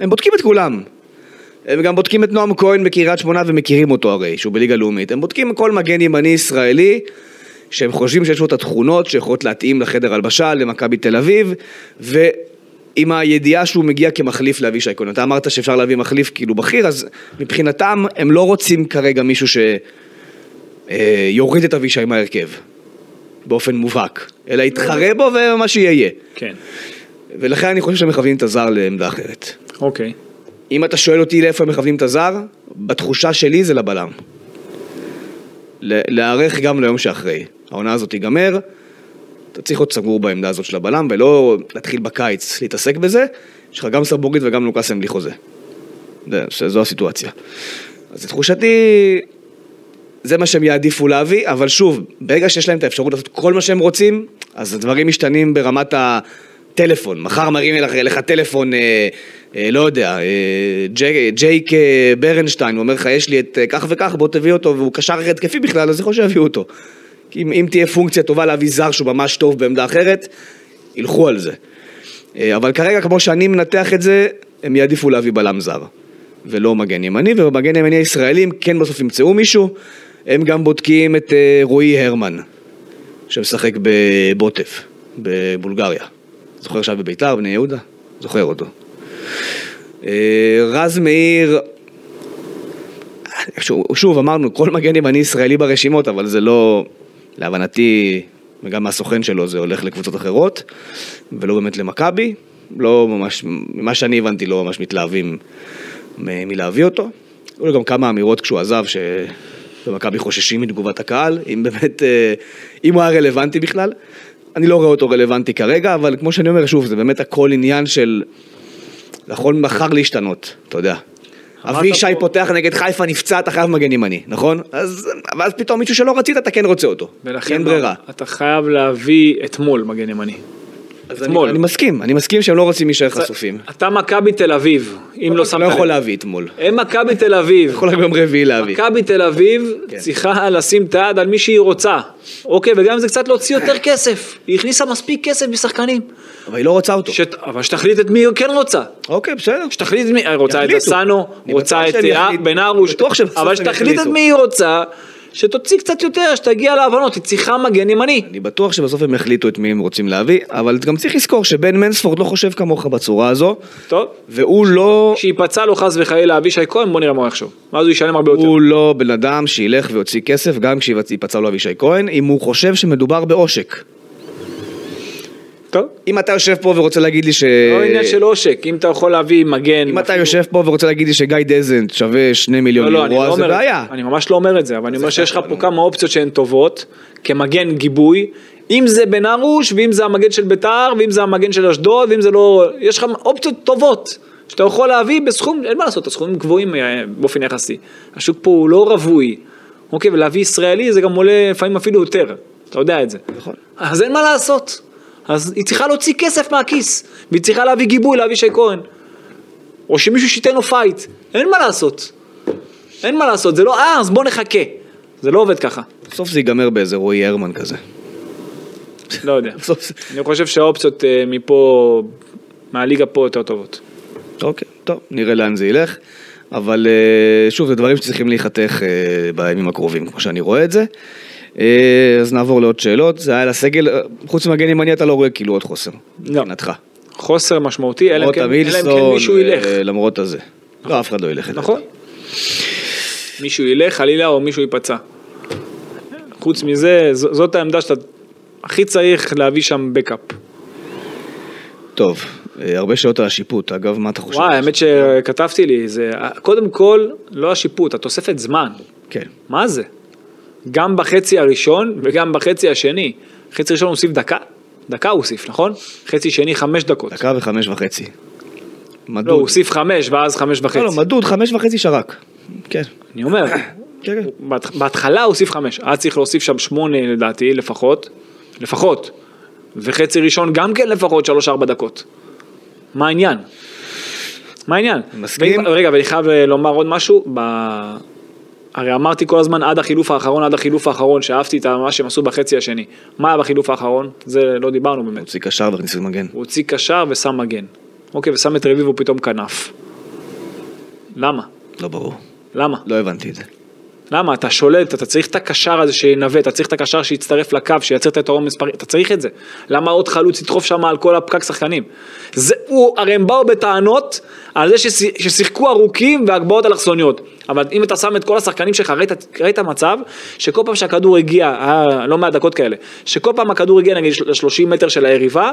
הם בודקים את כולם. הם גם בודקים את נועם כהן בקריית שמונה ומכירים אותו הרי, שהוא בליגה לאומית. הם בודקים כל מגן ימני ישראלי, שהם חושבים שיש לו את התכונות שיכולות להתאים לחדר הלבשה, למכבי תל אביב, ועם הידיעה שהוא מגיע כמחליף לאבישי כהן. אתה אמרת שאפשר להביא מחליף כאילו בכיר, אז מבחינתם הם לא רוצים כרגע מישהו שיוריד את אבישי מההרכב, באופן מובהק, אלא יתחרה בו ומה שיהיה. כן. ולכן אני חושב שהם מכוונים את הזר לעמדה אחרת. אוקיי. אם אתה שואל אותי לאיפה הם מכוונים את הזר, בתחושה שלי זה לבלם. להיערך גם ליום שאחרי. העונה הזאת תיגמר, אתה צריך להיות סגור בעמדה הזאת של הבלם, ולא להתחיל בקיץ להתעסק בזה, יש לך גם סבורית וגם לוקאסם בלי חוזה. זה, שזו הסיטואציה. אז לתחושתי, זה מה שהם יעדיפו להביא, אבל שוב, ברגע שיש להם את האפשרות לעשות כל מה שהם רוצים, אז הדברים משתנים ברמת הטלפון. מחר מרים לך, לך טלפון, אה, אה, לא יודע, אה, ג'י, ג'ייק אה, ברנשטיין, הוא אומר לך, יש לי את אה, כך וכך, בוא תביא אותו, והוא קשר התקפי בכלל, אז יכול שיביאו אותו. אם, אם תהיה פונקציה טובה להביא זר שהוא ממש טוב בעמדה אחרת, ילכו על זה. אה, אבל כרגע, כמו שאני מנתח את זה, הם יעדיפו להביא בלם זר. ולא מגן ימני, ובמגן ימני הישראלים כן בסוף ימצאו מישהו, הם גם בודקים את אה, רועי הרמן, שמשחק בבוטף, בבולגריה. זוכר עכשיו בביתר, בני יהודה? זוכר אותו. אה, רז מאיר, שוב אמרנו, כל מגן ימני ישראלי ברשימות, אבל זה לא, להבנתי, וגם מהסוכן שלו זה הולך לקבוצות אחרות, ולא באמת למכבי. לא ממש, ממה שאני הבנתי, לא ממש מתלהבים מלהביא אותו. היו לו גם כמה אמירות כשהוא עזב, שבמכבי חוששים מתגובת הקהל, אם באמת, אה, אם הוא היה רלוונטי בכלל. אני לא רואה אותו רלוונטי כרגע, אבל כמו שאני אומר, שוב, זה באמת הכל עניין של... יכול מחר להשתנות, אתה יודע. אבישי פותח נגד חיפה, נפצע, אתה חייב מגן ימני, נכון? אז, ואז פתאום מישהו שלא רצית, אתה כן רוצה אותו. אין ברירה. אתה חייב להביא אתמול מגן ימני. אז אני, אתמול. אני מסכים, אני מסכים שהם לא רוצים להישאר חשופים. אתה מכבי תל אביב, אם לא שמת לא יכול לב. להביא אתמול. הם מכבי תל אביב. יכול רק ביום רביעי להביא. מכבי תל אביב כן. צריכה לשים את היד על מי שהיא רוצה. אוקיי, וגם זה קצת להוציא יותר כסף. היא הכניסה מספיק כסף משחקנים. אבל היא לא רוצה אותו. שת... אבל שתחליט את מי היא כן רוצה. אוקיי, בסדר. שתחליט את מי, רוצה את. דסנו, אני רוצה את. בן ארוש, אבל שתחליט את. מי היא רוצה, שתוציא קצת יותר, שתגיע להבנות, היא צריכה מגן ימני. אני בטוח שבסוף הם יחליטו את מי הם רוצים להביא, אבל גם צריך לזכור שבן מנספורד לא חושב כמוך בצורה הזו, טוב, והוא לא, כשיפצע לו חס וחלילה אבישי כהן, בוא נראה מה הוא יחשוב. ואז הוא ישלם הרבה יותר. הוא לא בן אדם שילך ויוציא כסף גם כשיפצע לו אבישי כהן, אם הוא חושב שמדובר בעושק. טוב. אם אתה יושב פה ורוצה להגיד לי ש... לא עניין של עושק, אם אתה יכול להביא מגן. אם אתה יושב פה ורוצה להגיד לי שגיא דזנט שווה שני מיליון לא, לא, אני יורו, לא אז זה בעיה. אני ממש לא אומר את זה, אבל אני אומר שיש לך פה כמה אופציות שהן טובות, כמגן גיבוי, אם זה בן ארוש, ואם זה המגן של ביתר, ואם זה המגן של אשדוד, ואם זה לא, יש לך אופציות טובות, שאתה יכול להביא בסכום, אין מה לעשות, הסכומים גבוהים אה, באופן יחסי. השוק פה הוא לא רווי, אוקיי, ולהביא ישראלי זה גם עולה לפעמים אפילו יותר, אתה יודע את זה. נכון. אז אין מה לעשות. אז היא צריכה להוציא כסף מהכיס, והיא צריכה להביא גיבוי לאבישי כהן. או שמישהו שייתן לו פייט, אין מה לעשות. אין מה לעשות, זה לא, אה, אז בוא נחכה. זה לא עובד ככה. בסוף זה ייגמר באיזה רועי הרמן כזה. לא יודע. אני חושב שהאופציות אה, מפה, מהליגה פה יותר טובות. אוקיי, טוב, נראה לאן זה ילך. אבל אה, שוב, זה דברים שצריכים להיחתך אה, בימים הקרובים, כמו שאני רואה את זה. אה, אז נעבור לעוד שאלות. זה היה לסגל, אה, חוץ ממגן ימני אתה לא רואה כאילו עוד חוסר. לא. מבחינתך. חוסר משמעותי, אלא אם כן כן מישהו ילך. אה, למרות הזה. לא, אף אחד לא ילך. נכון? מישהו ילך חלילה או מישהו ייפצע. חוץ מזה, זאת העמדה שאתה הכי צריך להביא שם בקאפ. טוב, הרבה שאלות על השיפוט. אגב, מה אתה חושב? וואי, האמת שכתבתי לי, זה קודם כל, לא השיפוט, התוספת זמן. כן. מה זה? גם בחצי הראשון וגם בחצי השני. חצי ראשון הוא הוסיף דקה? דקה הוא הוסיף, נכון? חצי שני חמש דקות. דקה וחמש וחצי. לא, מדוד. הוא הוסיף חמש ואז חמש וחצי. לא, לא, מדוד, חמש וחצי שרק. כן. אני אומר, כן, כן. בהתח- בהתחלה הוא הוסיף חמש, היה צריך להוסיף שם שמונה לדעתי לפחות, לפחות, וחצי ראשון גם כן לפחות שלוש-ארבע דקות. מה העניין? מה העניין? מסכים. ואם- רגע, ואני חייב אה, לומר עוד משהו, ב... הרי אמרתי כל הזמן עד החילוף האחרון, עד החילוף האחרון, שאהבתי את מה שהם עשו בחצי השני. מה היה בחילוף האחרון? זה לא דיברנו באמת. הוציא קשר והכניס למגן. הוא הוציא קשר ושם מגן. אוקיי, ושם את רביבו פתאום כנף. למה? לא ברור. למה? לא הבנתי את זה. למה? אתה שולט, אתה צריך את הקשר הזה שינווט, אתה צריך את הקשר שיצטרף לקו, שייצר את היתרון מספרי, אתה צריך את זה. למה עוד חלוץ ידחוף שם על כל הפקק שחקנים? זה, הוא, הרי הם באו בטענות על זה שש- ששיחקו ארוכים והגבהות אלכסוניות. אבל אם אתה שם את כל השחקנים שלך, ראית, ראית מצב שכל פעם שהכדור הגיע, היה לא מעט דקות כאלה, שכל פעם הכדור הגיע נגיד ל-30 מטר של היריבה,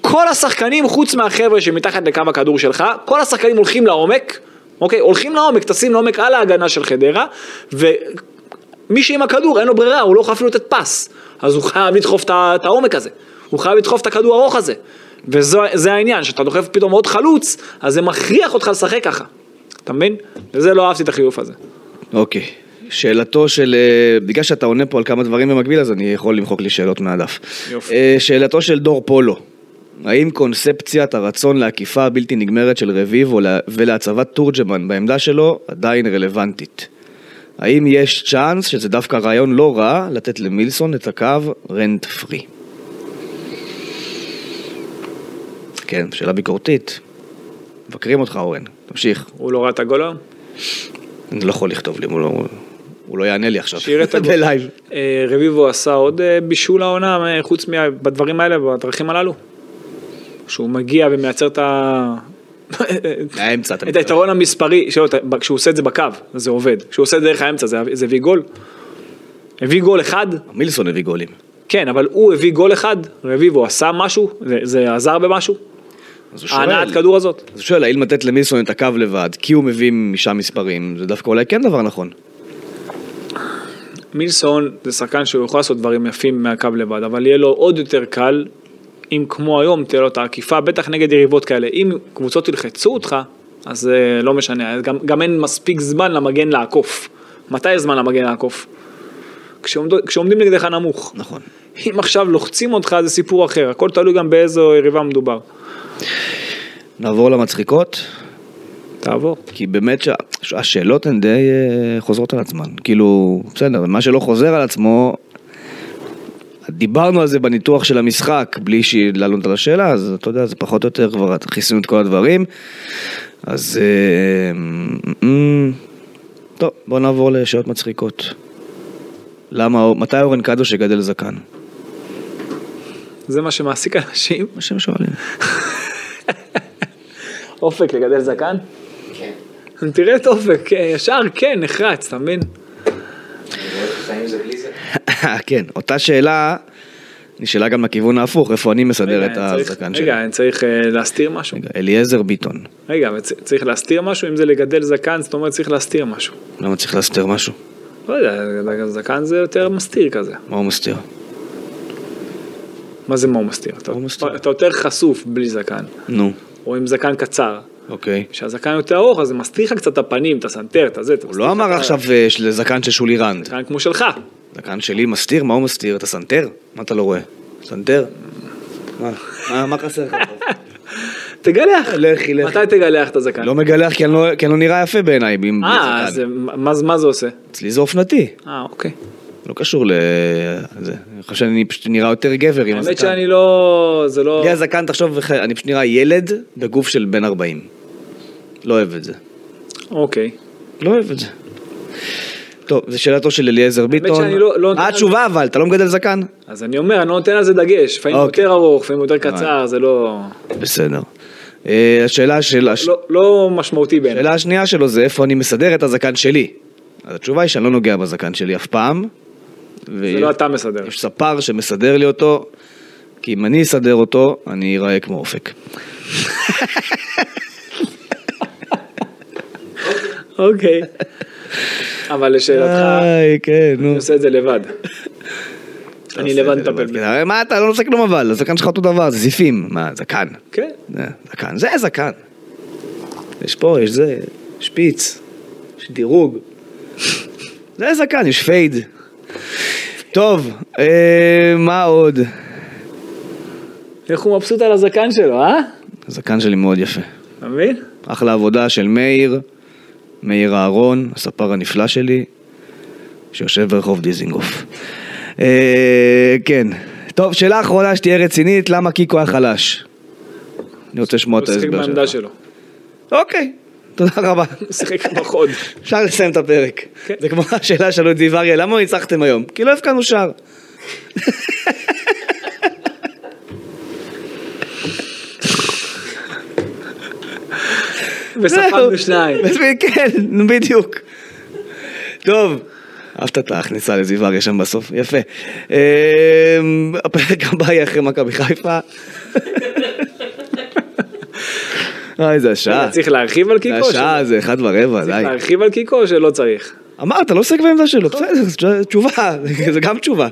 כל השחקנים חוץ מהחבר'ה שמתחת לקו הכדור שלך, כל השחקנים הולכים לעומק, אוקיי? הולכים לעומק, טסים לעומק על ההגנה של חדרה, ומי שעם הכדור אין לו ברירה, הוא לא יכול אפילו לתת פס, אז הוא חייב לדחוף את העומק הזה, הוא חייב לדחוף את הכדור הארוך הזה, וזה העניין, שאתה דוחף פתאום עוד חלוץ, אז זה מכריח אותך לשחק ככה, אתה מבין? וזה לא אהבתי את החיוף הזה. אוקיי. שאלתו של, אה, בגלל שאתה עונה פה על כמה דברים במקביל, אז אני יכול למחוק לי שאלות מהדף. יופי. אה, שאלתו של דור פולו, האם קונספציית הרצון לעקיפה הבלתי נגמרת של רביבו ולה- ולהצבת תורג'מן בעמדה שלו עדיין רלוונטית? האם יש צ'אנס שזה דווקא רעיון לא רע לתת למילסון את הקו רנט פרי? כן, שאלה ביקורתית. מבקרים אותך אורן, תמשיך. הוא לא ראה את הגול היום? אני לא יכול לכתוב לי, הוא לא, הוא לא יענה לי עכשיו. שיראה את הגול. בלייב. אה, רביבו עשה עוד אה, בישול העונה חוץ מהדברים האלה, בדרכים הללו. שהוא מגיע ומייצר את ה... האמצע, את היתרון המספרי, שלא, כשהוא עושה את זה בקו, זה עובד. כשהוא עושה את זה דרך האמצע, זה הביא גול. הביא גול אחד, מילסון הביא גולים. כן, אבל הוא הביא גול אחד, רביבו עשה משהו, זה, זה עזר במשהו, ההנעת כדור הזאת. אז הוא שואל, האם לתת למילסון את הקו לבד, כי הוא מביא משם מספרים, זה דווקא אולי כן דבר נכון. מילסון זה שחקן שהוא יכול לעשות דברים יפים מהקו לבד, אבל יהיה לו עוד יותר קל, אם כמו היום תהיה לו את העקיפה, בטח נגד יריבות כאלה. אם קבוצות ילחצו אותך, אז זה לא משנה, גם, גם אין מספיק זמן למגן לעקוף. מתי יש זמן למגן לעקוף? כשעומד, כשעומדים נגדך נמוך. נכון. אם עכשיו לוחצים אותך זה סיפור אחר, הכל תלוי גם באיזו יריבה מדובר. נעבור למצחיקות, תעבור. כי באמת שה- השאלות הן די אה, חוזרות על עצמן. כאילו, בסדר, מה שלא חוזר על עצמו, דיברנו על זה בניתוח של המשחק, בלי לענות על השאלה, אז אתה יודע, זה פחות או יותר כבר כיסינו את כל הדברים. אז... אה, אמ, טוב, בוא נעבור לשאלות מצחיקות. למה, מתי אורן קדוש יגדל זקן? זה מה שמעסיק אנשים. מה שהם שואלים. אופק לגדל זקן? כן. תראה את אופק, כן, ישר כן, נחרץ, אתה מבין? חיים זה בלי זה. כן, אותה שאלה נשאלה גם לכיוון ההפוך, איפה אני מסדר רגע, את הזקן שלי. רגע, אני צריך אה, להסתיר משהו? רגע, אליעזר ביטון, רגע, צריך להסתיר משהו? אם זה לגדל זקן, זאת אומרת צריך להסתיר משהו. למה צריך להסתיר משהו? לא יודע, זקן זה יותר מסתיר כזה. מה הוא מסתיר? מה זה מה הוא מסתיר? אתה יותר חשוף בלי זקן, נו, או עם זקן קצר. אוקיי. כשהזקן יותר ארוך אז זה מסתיר לך קצת את הפנים, את הסנטר, את הזה. הוא לא אמר עכשיו אה, של זקן של שולי רנד. זקן כמו שלך. זקן שלי מסתיר, מה הוא מסתיר? את הסנטר? מה אתה לא רואה? סנטר? מה? מה- חסר לך? תגלח. לכי, לכי. מתי תגלח את הזקן? לא מגלח כי אני לא- לא נראה יפה בעיניי. אה. אז מה מה זה עושה? אצלי זה אופנתי. אה, אוקיי. לא קשור לזה. אני חושב שאני פשוט נראה יותר גבר עם הזקן. האמת שאני לא... זה לא... בלי הזקן, תחשוב, אני פשוט נראה ילד בגוף של בן 40. לא אוהב את זה. אוקיי. לא אוהב את זה. טוב, זו שאלתו של אליעזר ביטון. שאני לא- לא- מה התשובה אבל? אתה לא מגדל זקן? אז אני אומר, אני לא נותן על זה דגש. לפעמים אוקיי. יותר ארוך, לפעמים יותר קצר, זה לא... בסדר. אה, השאלה של... לא- לא משמעותי בעיניי. השאלה השנייה שלו זה איפה אני מסדר את הזקן שלי. אז התשובה היא שאני לא נוגע בזקן שלי אף פעם. זה לא אתה מסדר. יש ספר שמסדר לי אותו, כי אם אני אסדר אותו, אני אראה כמו אופק. אוקיי. אבל לשאלתך, כן. אני עושה את זה לבד. אני לבד מטפל בזה. הרי מה אתה לא עושה כלום אבל, הזקן שלך אותו דבר, זה זיפים. מה, זקן. כן. זה זקן, זה זקן. יש פה, יש זה, שפיץ, יש דירוג. זה זקן, יש פייד. טוב, אה, מה עוד? איך הוא מבסוט על הזקן שלו, אה? הזקן שלי מאוד יפה. אתה מבין? אחלה עבודה של מאיר, מאיר אהרון, הספר הנפלא שלי, שיושב ברחוב דיזינגוף. אה, כן. טוב, שאלה אחרונה שתהיה רצינית, למה קיקו היה חלש? אני רוצה לשמוע הוא את ההסבר בעמדה שלך. שלו. אוקיי, תודה רבה. שיחק בחוד. אפשר לסיים את הפרק. כן. זה כמו השאלה שלו את זיו אריה, למה ניצחתם היום? כי לא הבקענו שער. וספגנו שניים. כן, בדיוק. טוב. אהבת את ההכניסה לזיו אריה שם בסוף, יפה. אמ, הפרק הבא יהיה אחרי מכבי חיפה. אוי, זה השעה. צריך להרחיב על זה קיקו? השעה, זה אחד ורבע, צריך די. להרחיב על קיקו או שלא צריך? אמרת, לא עוסק בעמדה שלו, בסדר, זו תשובה, זה גם תשובה.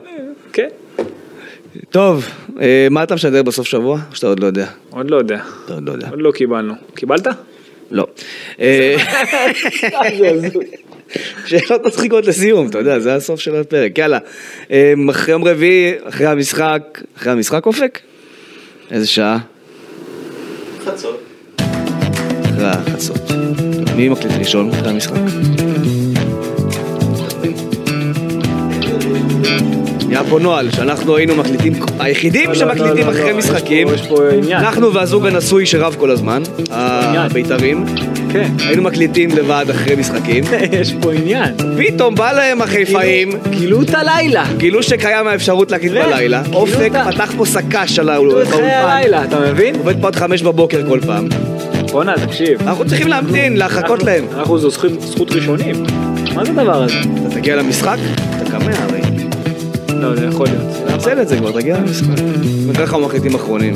כן. טוב, אה, מה אתה משדר בסוף שבוע? או שאתה עוד לא יודע? עוד לא יודע. אתה עוד לא יודע. עוד לא קיבלנו. קיבלת? לא. אה, שאלות מצחיקות לסיום, אתה יודע, זה הסוף של הפרק, יאללה. אה, אחרי יום רביעי, אחרי המשחק, אחרי המשחק אופק? איזה שעה? חצות. אחרי החצות. מי מקליט ראשון אחרי המשחק? היה פה נוהל שאנחנו היינו מקליטים, היחידים לא, לא, שמקליטים לא, אחרי משחקים. אנחנו והזוג הנשוי שרב כל הזמן, הבית"רים, כן. היינו מקליטים לבד אחרי משחקים, יש פה עניין. פתאום בא להם החיפאים, גילו את הלילה. גילו שקיים האפשרות להקליט כן, בלילה, אופק. פתח פה שק"ש על האולפן, הלילה, אתה מבין? עובד פה עד חמש בבוקר כל פעם, בואנה, תקשיב. אנחנו צריכים להמתין, לחכות להם. אנחנו זו זכות- ראשונים. מה זה הדבר הזה? אתה תגיע למשחק, אתה קמע הרי. לא, זה יכול להיות. תנצל את זה כבר, תגיע למשחק. בדרך כלל מחליטים אחרונים.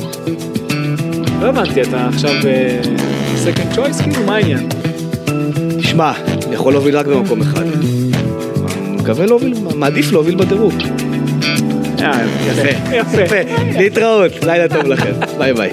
לא הבנתי, אתה עכשיו second choice? כאילו, מה העניין? תשמע, אני יכול להוביל רק במקום אחד. מקווה להוביל, מעדיף להוביל בדירוג. אה, יפה. יפה. להתראות, לילה טוב לכם. ביי ביי.